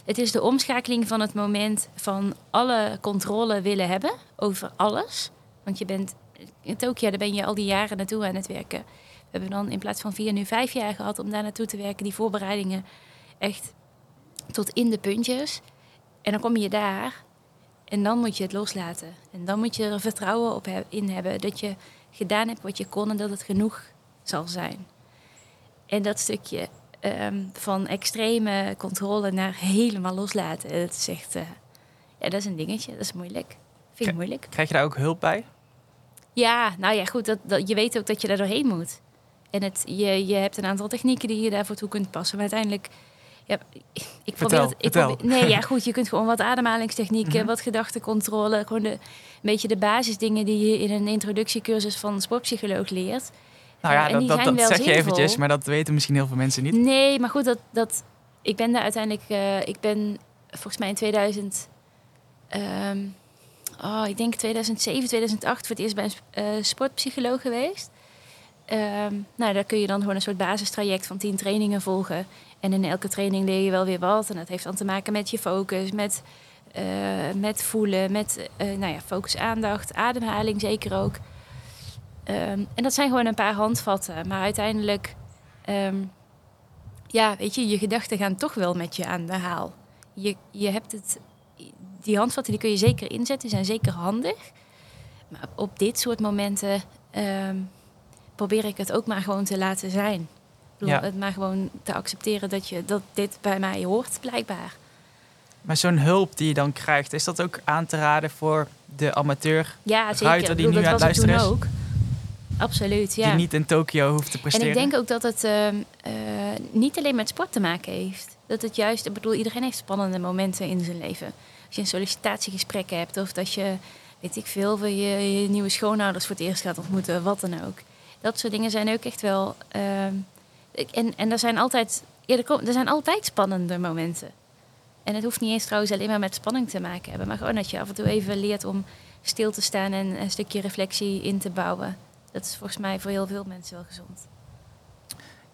S3: het is de omschakeling van het moment van alle controle willen hebben over alles. Want je bent in Tokio, daar ben je al die jaren naartoe aan het werken. We hebben dan in plaats van vier nu vijf jaar gehad om daar naartoe te werken. Die voorbereidingen echt tot in de puntjes. En dan kom je daar en dan moet je het loslaten. En dan moet je er vertrouwen op in hebben dat je gedaan hebt wat je kon en dat het genoeg zal zijn. En dat stukje ehm, van extreme controle naar helemaal loslaten, dat is echt, eh, ja, dat is een dingetje, dat is moeilijk. Vind ik moeilijk.
S2: Krijg je daar ook hulp bij?
S3: Ja, nou ja, goed, dat, dat, je weet ook dat je daar doorheen moet. En het, je, je hebt een aantal technieken die je daarvoor toe kunt passen. Maar uiteindelijk, ja, ik
S2: Vertel,
S3: probeer het. Ik probeer, nee, ja, goed, je kunt gewoon wat ademhalingstechnieken,
S2: Mhm.
S3: wat gedachtencontrole, gewoon de, een beetje de basisdingen die je in een introductiecursus van een sportpsycholoog leert.
S2: Nou
S3: Ja, en
S2: dat, zeg je eventjes, maar dat weten misschien heel veel mensen niet.
S3: Nee, maar goed, dat, dat, ik ben daar uiteindelijk, eh, ik ben volgens mij in 2000, ehm, oh, ik denk 2007, 2008 voor het eerst bij een eh, sportpsycholoog geweest. Ehm, nou, daar kun je dan gewoon een soort basistraject van tien trainingen volgen. En in elke training leer je wel weer wat. En dat heeft dan te maken met je focus, met, eh, met voelen, met eh, nou ja, focus, aandacht, ademhaling zeker ook. Ehm, en dat zijn gewoon een paar handvatten. Maar uiteindelijk, ehm, ja, weet je, je gedachten gaan toch wel met je aan de haal. Je, je hebt het, die handvatten die kun je zeker inzetten, die zijn zeker handig. Maar op dit soort momenten ehm, probeer ik het ook maar gewoon te laten zijn. Bedoel,
S2: Ja.
S3: Het maar gewoon te accepteren dat, je, dat dit bij mij hoort, blijkbaar.
S2: Maar zo'n hulp die je dan krijgt, is dat ook aan te raden voor de amateur
S3: Ja, zeker.
S2: Ruiter die
S3: bedoel,
S2: nu
S3: dat
S2: aan het luisteren
S3: ook. Absoluut, ja.
S2: die niet in Tokio hoeft te
S3: En
S2: presteren?
S3: ik denk ook dat het ehm, eh, niet alleen met sport te maken heeft. Dat het juist, ik bedoel, iedereen heeft spannende momenten in zijn leven. Als je een sollicitatiegesprek hebt of dat je, weet ik veel, voor je, je nieuwe schoonouders voor het eerst gaat ontmoeten, wat dan ook. Dat soort dingen zijn ook echt wel. ehm, en, en er zijn altijd, ja, er, er zijn altijd spannende momenten. En het hoeft niet eens trouwens alleen maar met spanning te maken hebben, maar gewoon dat je af en toe even leert om stil te staan en een stukje reflectie in te bouwen. Dat is volgens mij voor heel veel mensen wel gezond.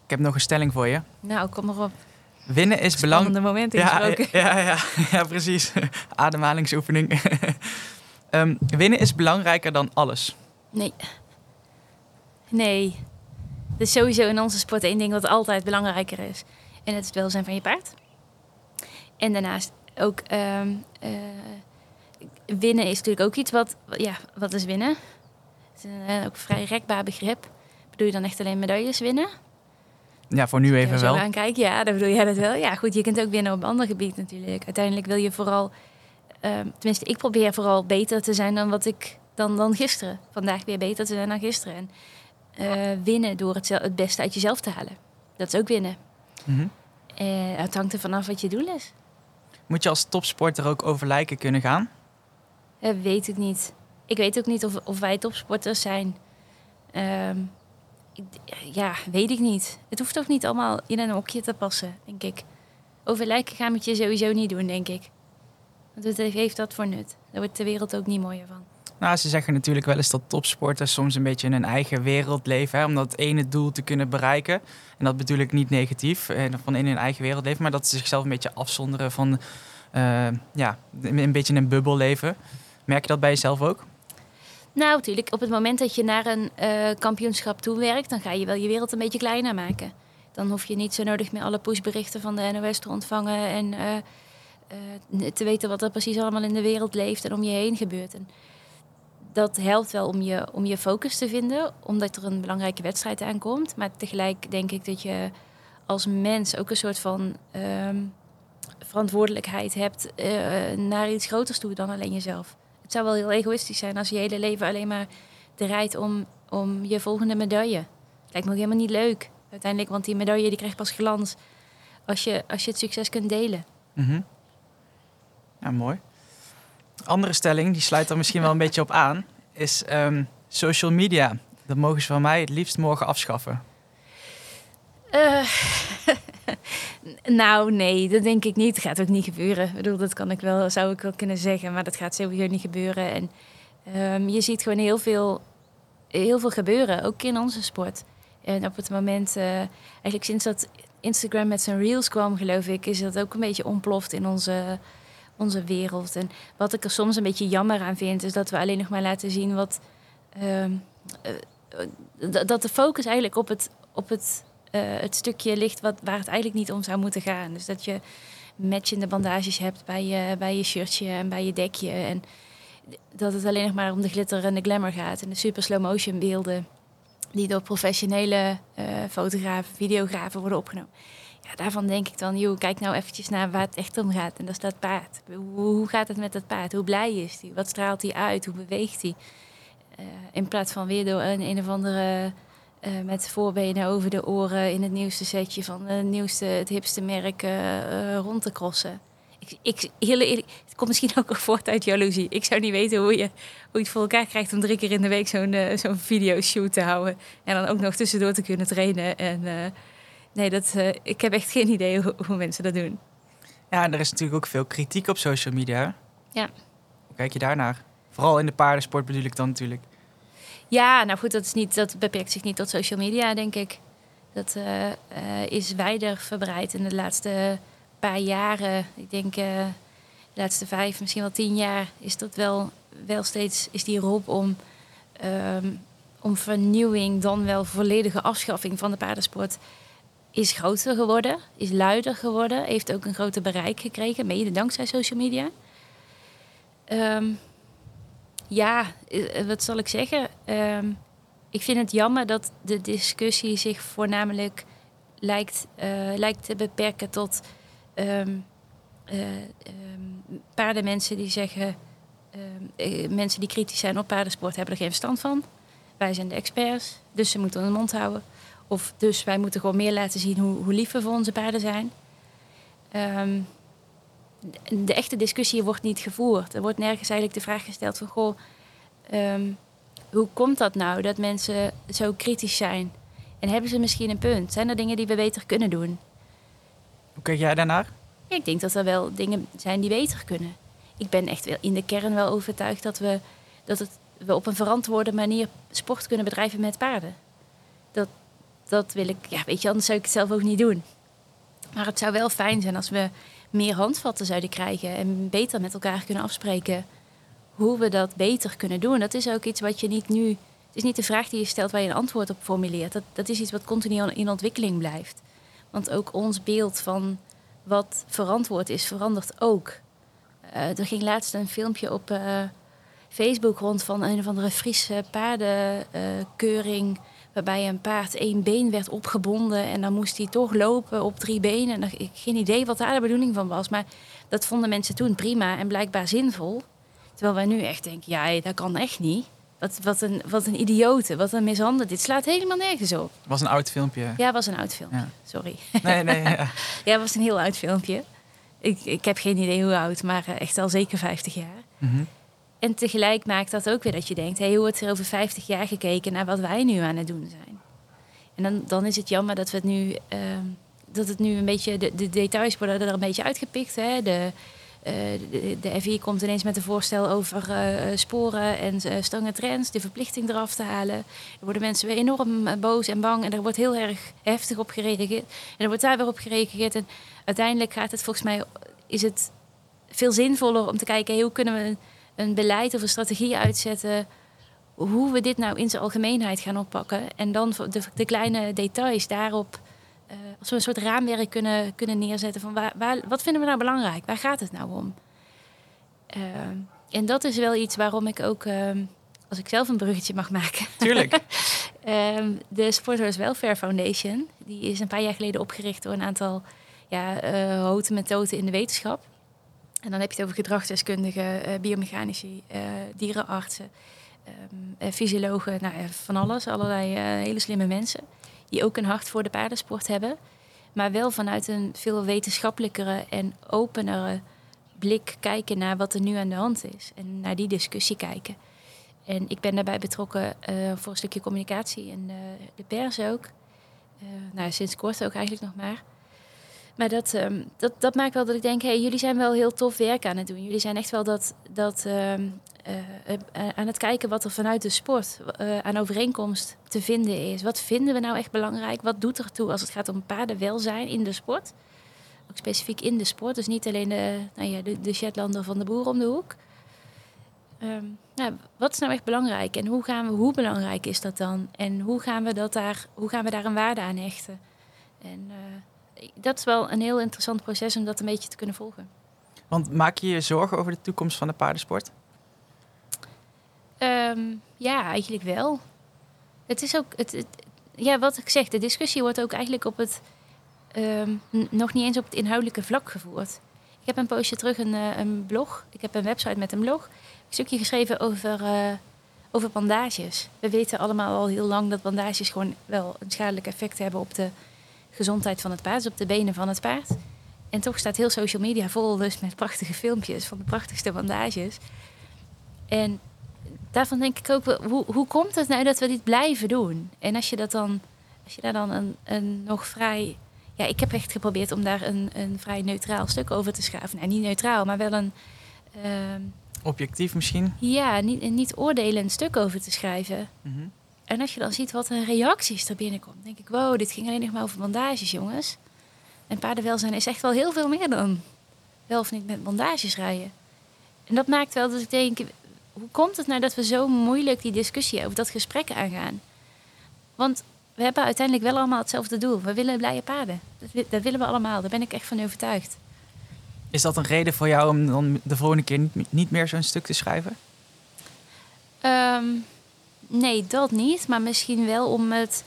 S2: Ik heb nog een stelling voor je.
S3: Nou, kom maar op.
S2: Winnen is belangrijk.
S3: Spannende momenten
S2: Ja,
S3: gesproken.
S2: ja, ja, ja, precies. Ademhalingsoefening. Ehm, winnen is belangrijker dan alles.
S3: Nee. Nee. Er is sowieso in onze sport één ding wat altijd belangrijker is. En dat is het welzijn van je paard. En daarnaast ook ehm, eh, winnen is natuurlijk ook iets wat... Ja, wat is winnen? Het is een eh, ook vrij rekbaar begrip. Bedoel je dan echt alleen medailles winnen?
S2: Ja, voor nu even wel.
S3: zo aankijk, ja, dan bedoel jij dat wel. Ja, goed, je kunt ook winnen op een ander gebied natuurlijk. Uiteindelijk wil je vooral, ehm, tenminste, ik probeer vooral beter te zijn dan wat ik dan, dan gisteren. Vandaag weer beter te zijn dan gisteren. En eh, winnen door het, het beste uit jezelf te halen. Dat is ook winnen.
S2: Mhm.
S3: Eh, het hangt er vanaf wat je doel is.
S2: Moet je als topsporter ook over lijken kunnen gaan?
S3: Eh, weet ik niet. Ik weet ook niet of, of wij topsporters zijn. Ehm, ik, ja, weet ik niet. Het hoeft ook niet allemaal in een hokje te passen, denk ik. Over lijken gaan moet je sowieso niet doen, denk ik. Want wat heeft dat voor nut? Daar wordt de wereld ook niet mooier van.
S2: Nou, ze zeggen natuurlijk wel eens dat topsporters soms een beetje in hun eigen wereld leven. Hè, om dat ene doel te kunnen bereiken. En dat bedoel ik niet negatief, eh, van in hun eigen wereld leven. Maar dat ze zichzelf een beetje afzonderen van, eh, ja, een beetje in een bubbel leven. Merk je dat bij jezelf ook?
S3: Nou, natuurlijk, op het moment dat je naar een eh, kampioenschap toe werkt, dan ga je wel je wereld een beetje kleiner maken. Dan hoef je niet zo nodig meer alle pushberichten van de NOS te ontvangen en te weten wat er precies allemaal in de wereld leeft en om je heen gebeurt. En dat helpt wel om je, om je focus te vinden, omdat er een belangrijke wedstrijd aankomt. Maar tegelijk denk ik dat je als mens ook een soort van ehm, verantwoordelijkheid hebt eh, naar iets groters toe dan alleen jezelf. Het zou wel heel egoïstisch zijn als je hele leven alleen maar draait om, om je volgende medaille. Lijkt me ook helemaal niet leuk. Uiteindelijk, want die medaille die krijgt pas glans als je, als je het succes kunt delen.
S2: Mhm. Ja, mooi. Andere stelling, die sluit er misschien wel een beetje op aan, is ehm, social media. Dat mogen ze van mij het liefst morgen afschaffen.
S3: Eh, nou, nee, dat denk ik niet. Dat gaat ook niet gebeuren. Ik bedoel, dat kan ik wel, zou ik wel kunnen zeggen, maar dat gaat sowieso niet gebeuren. En ehm, je ziet gewoon heel veel, heel veel gebeuren, ook in onze sport. En op het moment, eh, eigenlijk sinds dat Instagram met zijn reels kwam, geloof ik, is dat ook een beetje ontploft in onze, onze wereld. En wat ik er soms een beetje jammer aan vind, is dat we alleen nog maar laten zien wat. ehm, eh, dat de focus eigenlijk op het, op het, eh, het stukje ligt wat, waar het eigenlijk niet om zou moeten gaan. Dus dat je matchende bandages hebt bij je, bij je shirtje en bij je dekje. En dat het alleen nog maar om de glitter en de glamour gaat. En de super slow motion beelden die door professionele eh, fotografen, videografen worden opgenomen. Ja, daarvan denk ik dan, joh, kijk nou eventjes naar waar het echt om gaat. En dat is dat paard. Hoe, gaat het met dat paard? Hoe blij is hij? Wat straalt hij uit? Hoe beweegt hij? Eh, in plaats van weer door een, een of andere eh, met voorbenen over de oren in het nieuwste setje van het nieuwste, het hipste merk eh, rond te crossen. Ik, ik, het komt misschien ook voort uit jaloezie. Ik zou niet weten hoe je, hoe je het voor elkaar krijgt om drie keer in de week zo'n zo'n videoshoot te houden. En dan ook nog tussendoor te kunnen trainen. En nee, dat, eh, ik heb echt geen idee hoe, hoe mensen dat doen.
S2: Ja, en er is natuurlijk ook veel kritiek op social media.
S3: Ja.
S2: Hoe kijk je daarnaar? Vooral in de paardensport bedoel ik dan natuurlijk.
S3: Ja, nou goed, dat, is niet, dat beperkt zich niet tot social media, denk ik. Dat eh, eh, is wijder verbreid in de laatste paar jaren. Ik denk de laatste vijf, misschien wel tien jaar is dat wel, wel steeds is die roep om, ehm, om vernieuwing, dan wel volledige afschaffing van de paardensport, is groter geworden, is luider geworden, heeft ook een groter bereik gekregen, mede dankzij social media. Ehm, ja, eh, wat zal ik zeggen? Ehm, ik vind het jammer dat de discussie zich voornamelijk lijkt, eh, lijkt te beperken tot eh, ehm, paardenmensen die zeggen... mensen die kritisch zijn op paardensport hebben er geen verstand van. Wij zijn de experts, dus ze moeten hun mond houden. Of dus wij moeten gewoon meer laten zien hoe, hoe lief we voor onze paarden zijn. Ehm, de, de echte discussie wordt niet gevoerd. Er wordt nergens eigenlijk de vraag gesteld van... Goh, ehm, hoe komt dat nou dat mensen zo kritisch zijn? En hebben ze misschien een punt? Zijn er dingen die we beter kunnen doen?
S2: Hoe kijk jij daarnaar?
S3: Ik denk dat er wel dingen zijn die beter kunnen. Ik ben echt wel in de kern wel overtuigd dat we, dat het, we op een verantwoorde manier sport kunnen bedrijven met paarden. Dat, dat wil ik, ja, weet je, anders zou ik het zelf ook niet doen. Maar het zou wel fijn zijn als we meer handvatten zouden krijgen en beter met elkaar kunnen afspreken hoe we dat beter kunnen doen. Dat is ook iets wat je niet nu. Het is niet de vraag die je stelt waar je een antwoord op formuleert. Dat, dat is iets wat continu in ontwikkeling blijft. Want ook ons beeld van wat verantwoord is, verandert ook. Eh, er ging laatst een filmpje op eh, Facebook rond van een of andere Friese paardenkeuring. Waarbij een paard één been werd opgebonden en dan moest hij toch lopen op drie benen. En dan, ik geen idee wat daar de bedoeling van was. Maar dat vonden mensen toen prima en blijkbaar zinvol. Terwijl wij nu echt denken, ja, dat kan echt niet. Wat, wat, een, wat een idiote, wat een mishandel. Dit slaat helemaal nergens op.
S2: Het was een oud filmpje.
S3: Ja, was een oud filmpje.
S2: Ja.
S3: Sorry.
S2: Nee, nee, ja.
S3: Was een heel oud filmpje. Ik, ik heb geen idee hoe oud, maar eh, echt al zeker 50 jaar.
S2: Mhm.
S3: En tegelijk maakt dat ook weer dat je denkt... Hey, hoe wordt er over 50 jaar gekeken naar wat wij nu aan het doen zijn? En dan, dan is het jammer dat we het nu... ehm, dat het nu een beetje... De, de details worden er een beetje uitgepikt. Hè? De, eh, de, FI komt ineens met een voorstel over eh, sporen en uh, stangen trends... de verplichting eraf te halen. Er worden mensen weer enorm eh, boos en bang... en er wordt heel erg heftig op gereageerd. En er wordt daar weer op gereageerd. En uiteindelijk gaat het volgens mij... is het veel zinvoller om te kijken... hoe kunnen we een, beleid of een strategie uitzetten... hoe we dit nou in zijn algemeenheid gaan oppakken. En dan de, de kleine details daarop... eh, als we een soort raamwerk kunnen, kunnen neerzetten van waar, waar, wat vinden we nou belangrijk? Waar gaat het nou om? Ehm, en dat is wel iets waarom ik ook, ehm, als ik zelf een bruggetje mag maken,
S2: Tuurlijk.
S3: Ehm, de Sporters Welfare Foundation, die is een paar jaar geleden opgericht door een aantal ja, eh, houten methoden in de wetenschap. En dan heb je het over gedragsdeskundigen, eh, biomechanici, eh, dierenartsen, ehm, eh, fysiologen, nou, van alles. Allerlei hele slimme mensen die ook een hart voor de paardensport hebben. Maar wel vanuit een veel wetenschappelijkere en openere blik kijken naar wat er nu aan de hand is. En naar die discussie kijken. En ik ben daarbij betrokken eh, voor een stukje communicatie en de pers ook. Nou, sinds kort ook eigenlijk nog maar. Maar dat, ehm, dat, dat maakt wel dat ik denk, hey, jullie zijn wel heel tof werk aan het doen. Jullie zijn echt wel dat, dat, ehm, aan het kijken wat er vanuit de sport aan overeenkomst te vinden is. Wat vinden we nou echt belangrijk? Wat doet er toe als het gaat om paardenwelzijn in de sport? Ook specifiek in de sport, dus niet alleen de, nou ja, de, de Shetlander van de boer om de hoek. Nou, wat is nou echt belangrijk en hoe, gaan we, hoe belangrijk is dat dan? En hoe gaan we, dat daar, hoe gaan we daar een waarde aan hechten? En dat is wel een heel interessant proces om dat een beetje te kunnen volgen.
S2: Want maak je je zorgen over de toekomst van de paardensport?
S3: Ehm, ja, eigenlijk wel. Het is ook, het, ja, wat ik zeg, de discussie wordt ook eigenlijk op het, ehm, nog niet eens op het inhoudelijke vlak gevoerd. Ik heb een poosje terug een, uh, een blog, ik heb een website met een blog, een stukje geschreven over, uh, over bandages. We weten allemaal al heel lang dat bandages gewoon wel een schadelijk effect hebben op de gezondheid van het paard, dus op de benen van het paard. En toch staat heel social media vol dus met prachtige filmpjes van de prachtigste bandages. En daarvan denk ik ook, hoe, hoe komt het nou dat we dit blijven doen? En als je dat dan, als je daar dan een, een nog vrij. Ja, ik heb echt geprobeerd om daar een, een vrij neutraal stuk over te schrijven. Nou, niet neutraal, maar wel een.
S2: Ehm, Objectief misschien?
S3: Ja, niet, een niet oordelend stuk over te schrijven. Mhm. En als je dan ziet wat er reacties er binnenkomt, denk ik, wow, dit ging alleen nog maar over bandages, jongens. En paardenwelzijn is echt wel heel veel meer dan wel of niet met bandages rijden. En dat maakt wel dat ik denk, hoe komt het nou dat we zo moeilijk die discussie over dat gesprek aangaan? Want we hebben uiteindelijk wel allemaal hetzelfde doel. We willen blije paarden. Dat, dat willen we allemaal. Daar ben ik echt van overtuigd.
S2: Is dat een reden voor jou om dan de volgende keer niet, niet meer zo'n stuk te schrijven?
S3: Ehm, nee, dat niet. Maar misschien wel om het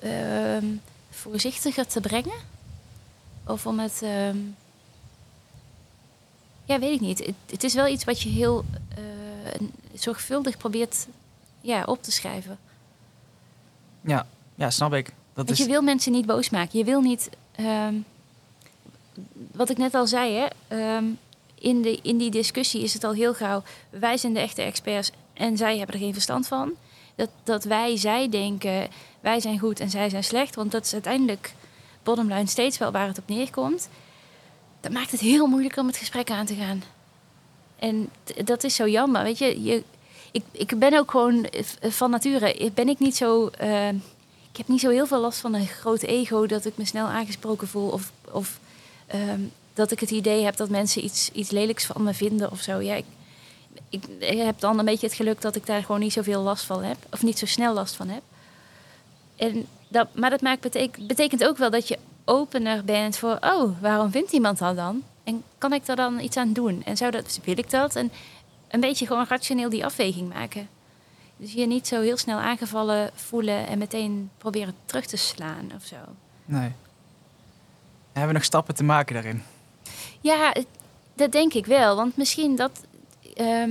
S3: ehm, voorzichtiger te brengen. Of om het. Ehm, ja, weet ik niet. Het, het, is wel iets wat je heel uh, zorgvuldig probeert ja, op te schrijven.
S2: Ja, ja snap ik.
S3: Dat is... Je wil mensen niet boos maken. Je wil niet. Ehm, wat ik net al zei, hè, in, de, in die discussie is het al heel gauw. Wij zijn de echte experts en zij hebben er geen verstand van. Dat, dat wij, zij denken, wij zijn goed en zij zijn slecht. Want dat is uiteindelijk bottomline steeds wel waar het op neerkomt. Dat maakt het heel moeilijk om het gesprek aan te gaan. En dat is zo jammer. Weet je, je ik, ik ben ook gewoon van nature, ben ik niet zo. Uh, ik heb niet zo heel veel last van een groot ego dat ik me snel aangesproken voel. Of, of um, dat ik het idee heb dat mensen iets, iets lelijks van me vinden of zo. Ja, ik, heb dan een beetje het geluk dat ik daar gewoon niet zoveel last van heb. Of niet zo snel last van heb. En dat, maar dat maakt betekent, betekent ook wel dat je opener bent voor, oh, waarom vindt iemand dat dan? En kan ik daar dan iets aan doen? En zou dat, wil ik dat? En een beetje gewoon rationeel die afweging maken. Dus je niet zo heel snel aangevallen voelen en meteen proberen terug te slaan of zo.
S2: Nee. We hebben nog stappen te maken daarin.
S3: Ja, dat denk ik wel. Want misschien dat. Ehm,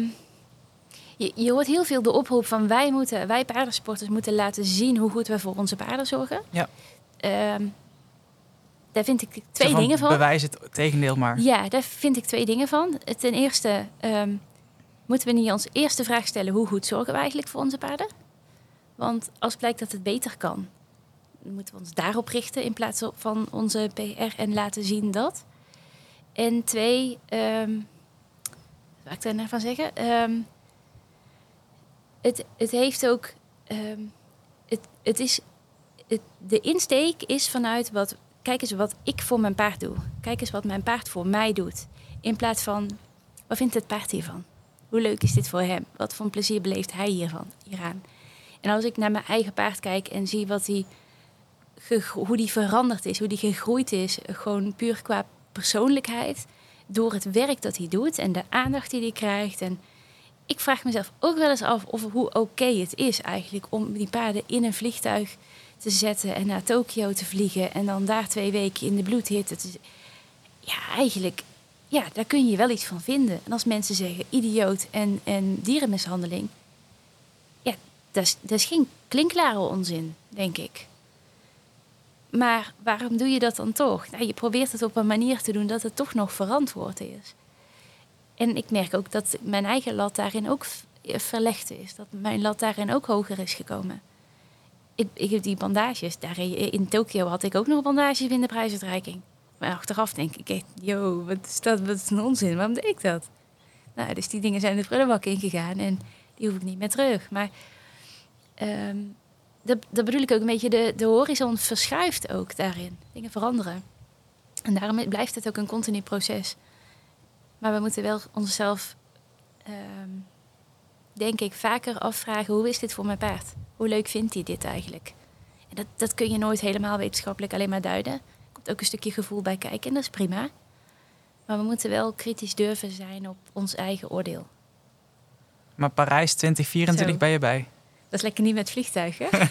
S3: je, je hoort heel veel de oproep van wij moeten, wij paardensporters moeten laten zien hoe goed we voor onze paarden zorgen.
S2: Ja.
S3: Ehm, daar vind ik twee dingen van.
S2: Bewijs het tegendeel maar.
S3: Ja, daar vind ik twee dingen van. Ten eerste ehm, moeten we niet ons eerste vraag stellen: hoe goed zorgen we eigenlijk voor onze paarden? Want als blijkt dat het beter kan, moeten we ons daarop richten in plaats van onze PR en laten zien dat. En twee, um, wat ik daar nou van zeggen? het, het heeft ook. Ehm, het, het is, het, de insteek is vanuit wat. Kijk eens wat ik voor mijn paard doe. Kijk eens wat mijn paard voor mij doet. In plaats van. Wat vindt het paard hiervan? Hoe leuk is dit voor hem? Wat voor plezier beleeft hij hiervan, hieraan? En als ik naar mijn eigen paard kijk en zie wat hij, hoe die veranderd is, hoe die gegroeid is, gewoon puur qua persoonlijkheid, door het werk dat hij doet en de aandacht die hij krijgt en ik vraag mezelf ook wel eens af of hoe oké het is eigenlijk om die paarden in een vliegtuig te zetten en naar Tokio te vliegen en dan daar twee weken in de bloedhitte te Ja, eigenlijk, ja, daar kun je wel iets van vinden. En als mensen zeggen idioot en, en dierenmishandeling, ja, dat is, dat is geen klinklare onzin, denk ik. Maar waarom doe je dat dan toch? Nou, je probeert het op een manier te doen dat het toch nog verantwoord is. En ik merk ook dat mijn eigen lat daarin ook verlegd is. Dat mijn lat daarin ook hoger is gekomen. Ik, ik heb die bandages. Daar in Tokio had ik ook nog bandages in de prijsuitreiking. Maar achteraf denk ik, yo, wat is dat? Wat is een onzin? Waarom deed ik dat? Nou, dus die dingen zijn de prullenbak ingegaan en die hoef ik niet meer terug. Maar ehm, dat, dat bedoel ik ook een beetje, de, de horizon verschuift ook daarin. Dingen veranderen. En daarom blijft het ook een continu proces. Maar we moeten wel onszelf, ehm, denk ik, vaker afvragen: hoe is dit voor mijn paard? Hoe leuk vindt hij dit eigenlijk? En dat, dat kun je nooit helemaal wetenschappelijk alleen maar duiden. Er komt ook een stukje gevoel bij kijken en dat is prima. Maar we moeten wel kritisch durven zijn op ons eigen oordeel.
S2: Maar Parijs 2024
S3: Zo.
S2: ben je bij.
S3: Dat is lekker niet met vliegtuigen.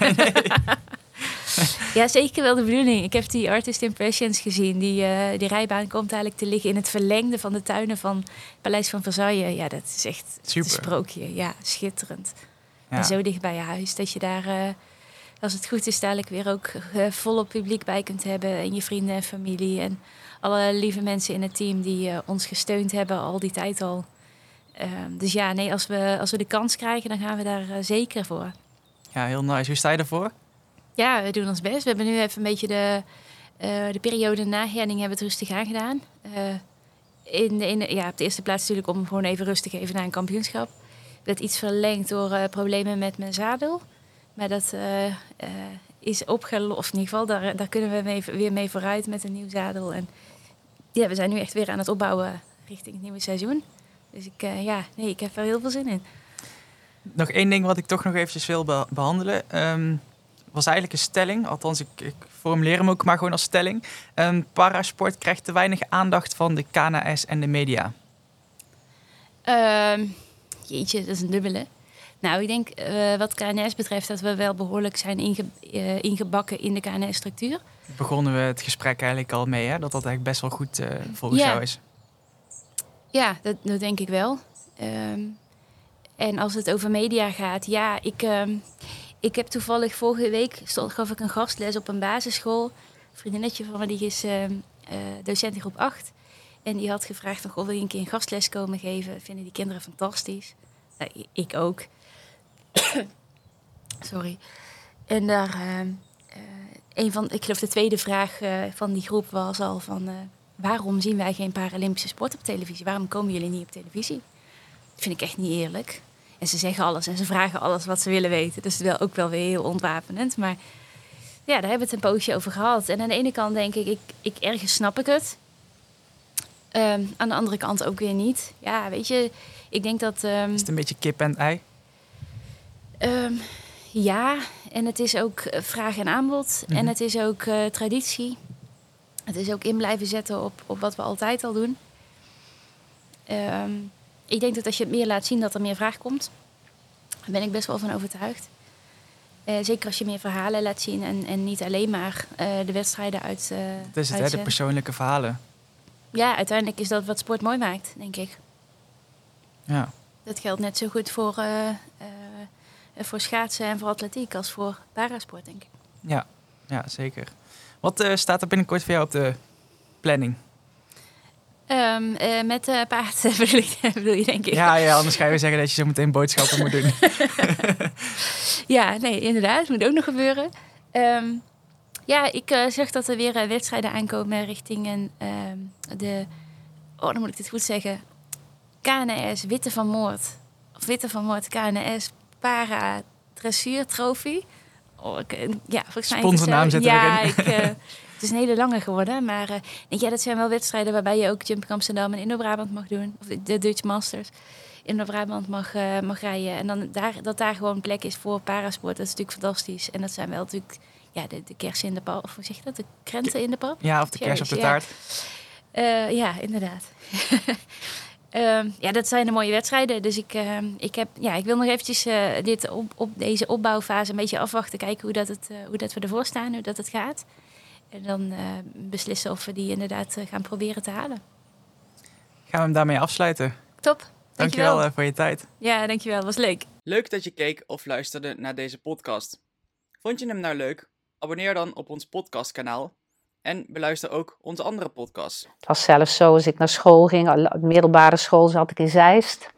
S3: ja, zeker wel de bedoeling. Ik heb die Artist Impressions gezien. Die, eh, die rijbaan komt eigenlijk te liggen in het verlengde van de tuinen van het Paleis van Versailles. Ja, dat is echt
S2: Super.
S3: sprookje. Ja, schitterend.
S2: Ja.
S3: En zo dicht bij je huis dat je daar, eh, als het goed is, dadelijk weer ook eh, volop publiek bij kunt hebben. En je vrienden en familie. En alle lieve mensen in het team die ons gesteund hebben al die tijd al. Ehm, dus ja, nee, als we, als we de kans krijgen, dan gaan we daar eh, zeker voor.
S2: ja, heel nice. Hoe sta je ervoor?
S3: Ja, we doen ons best. We hebben nu even een beetje de, eh, de periode na herning hebben we het rustig aangedaan. Eh in, in, ja, op de eerste plaats natuurlijk om gewoon even rustig even naar een kampioenschap. werd iets verlengd door problemen met mijn zadel. Maar dat is opgelost. In ieder geval, daar, daar kunnen we mee, weer mee vooruit met een nieuw zadel. En ja, we zijn nu echt weer aan het opbouwen richting het nieuwe seizoen. Dus ik, eh, ja, nee, ik heb er heel veel zin in.
S2: Nog één ding wat ik toch nog eventjes wil be- behandelen. Ehm, was eigenlijk een stelling. Althans, ik, ik formuleer hem ook maar gewoon als stelling. Ehm, parasport krijgt te weinig aandacht van de KNS en de media.
S3: Ehm, jeetje, dat is een dubbele. Nou, ik denk eh, wat KNS betreft dat we wel behoorlijk zijn inge- eh, ingebakken in de KNS-structuur.
S2: Begonnen we het gesprek eigenlijk al mee, hè? dat dat eigenlijk best wel goed eh, volgens
S3: Ja.
S2: jou is.
S3: Ja, dat, denk ik wel. Ehm, en als het over media gaat, ja, ik, ehm, ik heb toevallig vorige week stond, gaf ik een gastles op een basisschool. Een vriendinnetje van me, die is eh, docent in groep 8. En die had gevraagd goh, wil een keer een gastles komen geven? Vinden die kinderen fantastisch. Nou, ik ook. Sorry. En daar, eh, een van, ik geloof de tweede vraag eh, van die groep was al van... waarom zien wij geen Paralympische sport op televisie? Waarom komen jullie niet op televisie? Dat vind ik echt niet eerlijk. En ze zeggen alles en ze vragen alles wat ze willen weten. Dus wel ook wel weer heel ontwapenend. Maar ja, daar hebben we het een poosje over gehad. En aan de ene kant denk ik, ik, ik ergens snap ik het. Ehm, aan de andere kant ook weer niet. Ja, weet je, ik denk dat... ehm,
S2: Is het een beetje kip en ei?
S3: Ehm, ja, en het is ook eh, vraag en aanbod.
S2: Mhm.
S3: En het is ook eh, traditie. Het is ook in blijven zetten op, op wat we altijd al doen. Ehm, ik denk dat als je het meer laat zien, dat er meer vraag komt. Daar ben ik best wel van overtuigd. Eh, zeker als je meer verhalen laat zien en, en niet alleen maar eh, de wedstrijden uit. eh
S2: Dat is het, hè? de persoonlijke verhalen.
S3: Ja, uiteindelijk is dat wat sport mooi maakt, denk ik.
S2: Ja.
S3: Dat geldt net zo goed voor, voor schaatsen en voor atletiek als voor parasport, denk ik.
S2: Ja, ja zeker. Wat eh, staat er binnenkort voor jou op de planning?
S3: Ehm, eh, met eh paard bedoel, ik, bedoel je, denk ik.
S2: Ja, ja, anders ga je weer zeggen dat je zo meteen boodschappen moet doen.
S3: Ja, nee, inderdaad. Het moet ook nog gebeuren. Ehm, ja, ik eh, zeg dat er weer wedstrijden aankomen richting een, ehm, de... Oh, dan moet ik dit goed zeggen. KNS Witte van Moord. Of Witte van Moord KNS Para Dressuur. Oh, ik, eh, ja, volgens mij...
S2: Sponsornaam
S3: ja,
S2: erin.
S3: ik, eh, het is een hele lange geworden. Maar eh, denk, ja, dat zijn wel wedstrijden waarbij je ook Jump Amsterdam en Indo-Brabant mag doen. Of de- Dutch Masters. in Brabant mag, eh, mag rijden. En dan daar, dat daar gewoon plek is voor parasport, dat is natuurlijk fantastisch. En dat zijn wel natuurlijk ja, de, de kersen in de pap. Of hoe zeg je dat? De krenten in de pap?
S2: Ja, of de kers op de
S3: Ja.
S2: taart.
S3: Eh, ja, inderdaad. Ehm, ja, dat zijn de mooie wedstrijden. Dus ik, ehm, ik, heb, ja, ik wil nog eventjes eh, dit op, op deze opbouwfase een beetje afwachten. Kijken hoe, dat het, eh, hoe dat we ervoor staan, hoe dat het gaat. En dan eh, beslissen of we die inderdaad gaan proberen te halen.
S2: Gaan we hem daarmee afsluiten.
S3: Top.
S2: Dankjewel,
S3: Dankjewel.
S2: eh, voor je tijd.
S3: Ja, dankjewel. Was leuk.
S2: Leuk dat je keek of luisterde naar deze podcast. Vond je hem nou leuk? Abonneer dan op ons podcastkanaal en beluister ook onze andere podcasts.
S1: Het was zelfs zo, als ik naar school ging, middelbare school zat ik in Zeist.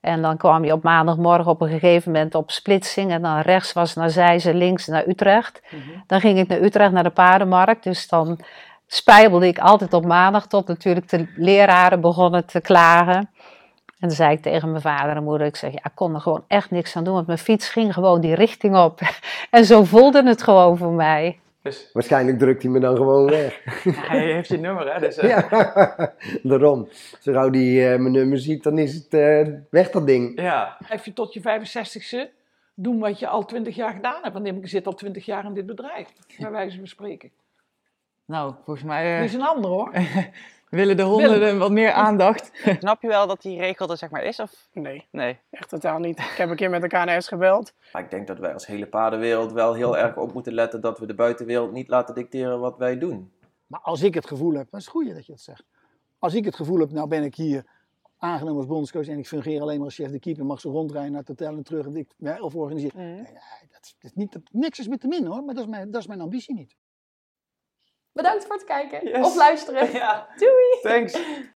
S1: En dan kwam je op maandagmorgen op een gegeven moment op splitsing. En dan rechts was naar Zeist en links naar Utrecht. Dan ging ik naar Utrecht, naar de paardenmarkt. Dus dan spijbelde ik altijd op maandag tot natuurlijk de leraren begonnen te klagen. En dan zei ik tegen mijn vader en moeder, ik zeg, ja, ik kon er gewoon echt niks aan doen, want mijn fiets ging gewoon die richting op. En zo voelde het gewoon voor mij.
S2: Dus
S4: Waarschijnlijk drukt hij me dan gewoon weg.
S2: hij heeft je nummer, hè? Dus, eh,
S4: Ja, daarom. Zo gauw die eh, mijn nummer ziet, dan is het eh, weg dat ding.
S2: ja.
S5: Blijf je tot je 65ste doen wat je al 20 jaar gedaan hebt. Want ik zit al 20 jaar in dit bedrijf, bij wijze van spreken.
S2: Nou, volgens mij eh,
S5: Die is een ander hoor.
S2: willen de honden wat meer aandacht.
S6: Snap je wel dat die regel er zeg maar is? Of?
S7: Nee,
S6: Nee.
S7: echt totaal niet. Ik heb een keer met de KNS gebeld.
S8: Maar ik denk dat wij als hele paardenwereld wel heel erg op moeten letten dat we de buitenwereld niet laten dicteren wat wij doen.
S9: Maar als ik het gevoel heb, dat is het goede dat je dat zegt. Als ik het gevoel heb, nou ben ik hier aangenomen als bondscoach en ik fungeer alleen maar als chef de keeper, mag ze rondrijden naar het hotel en terug en ik of organiseer.
S7: Mhm.
S9: Nee, nee, dat, is, dat is niet, dat, niks is met te min hoor, maar dat is mijn, dat is mijn ambitie niet.
S10: Bedankt voor het kijken
S2: Yes.
S10: of luisteren.
S2: Ja,
S10: Doei!
S2: thanks.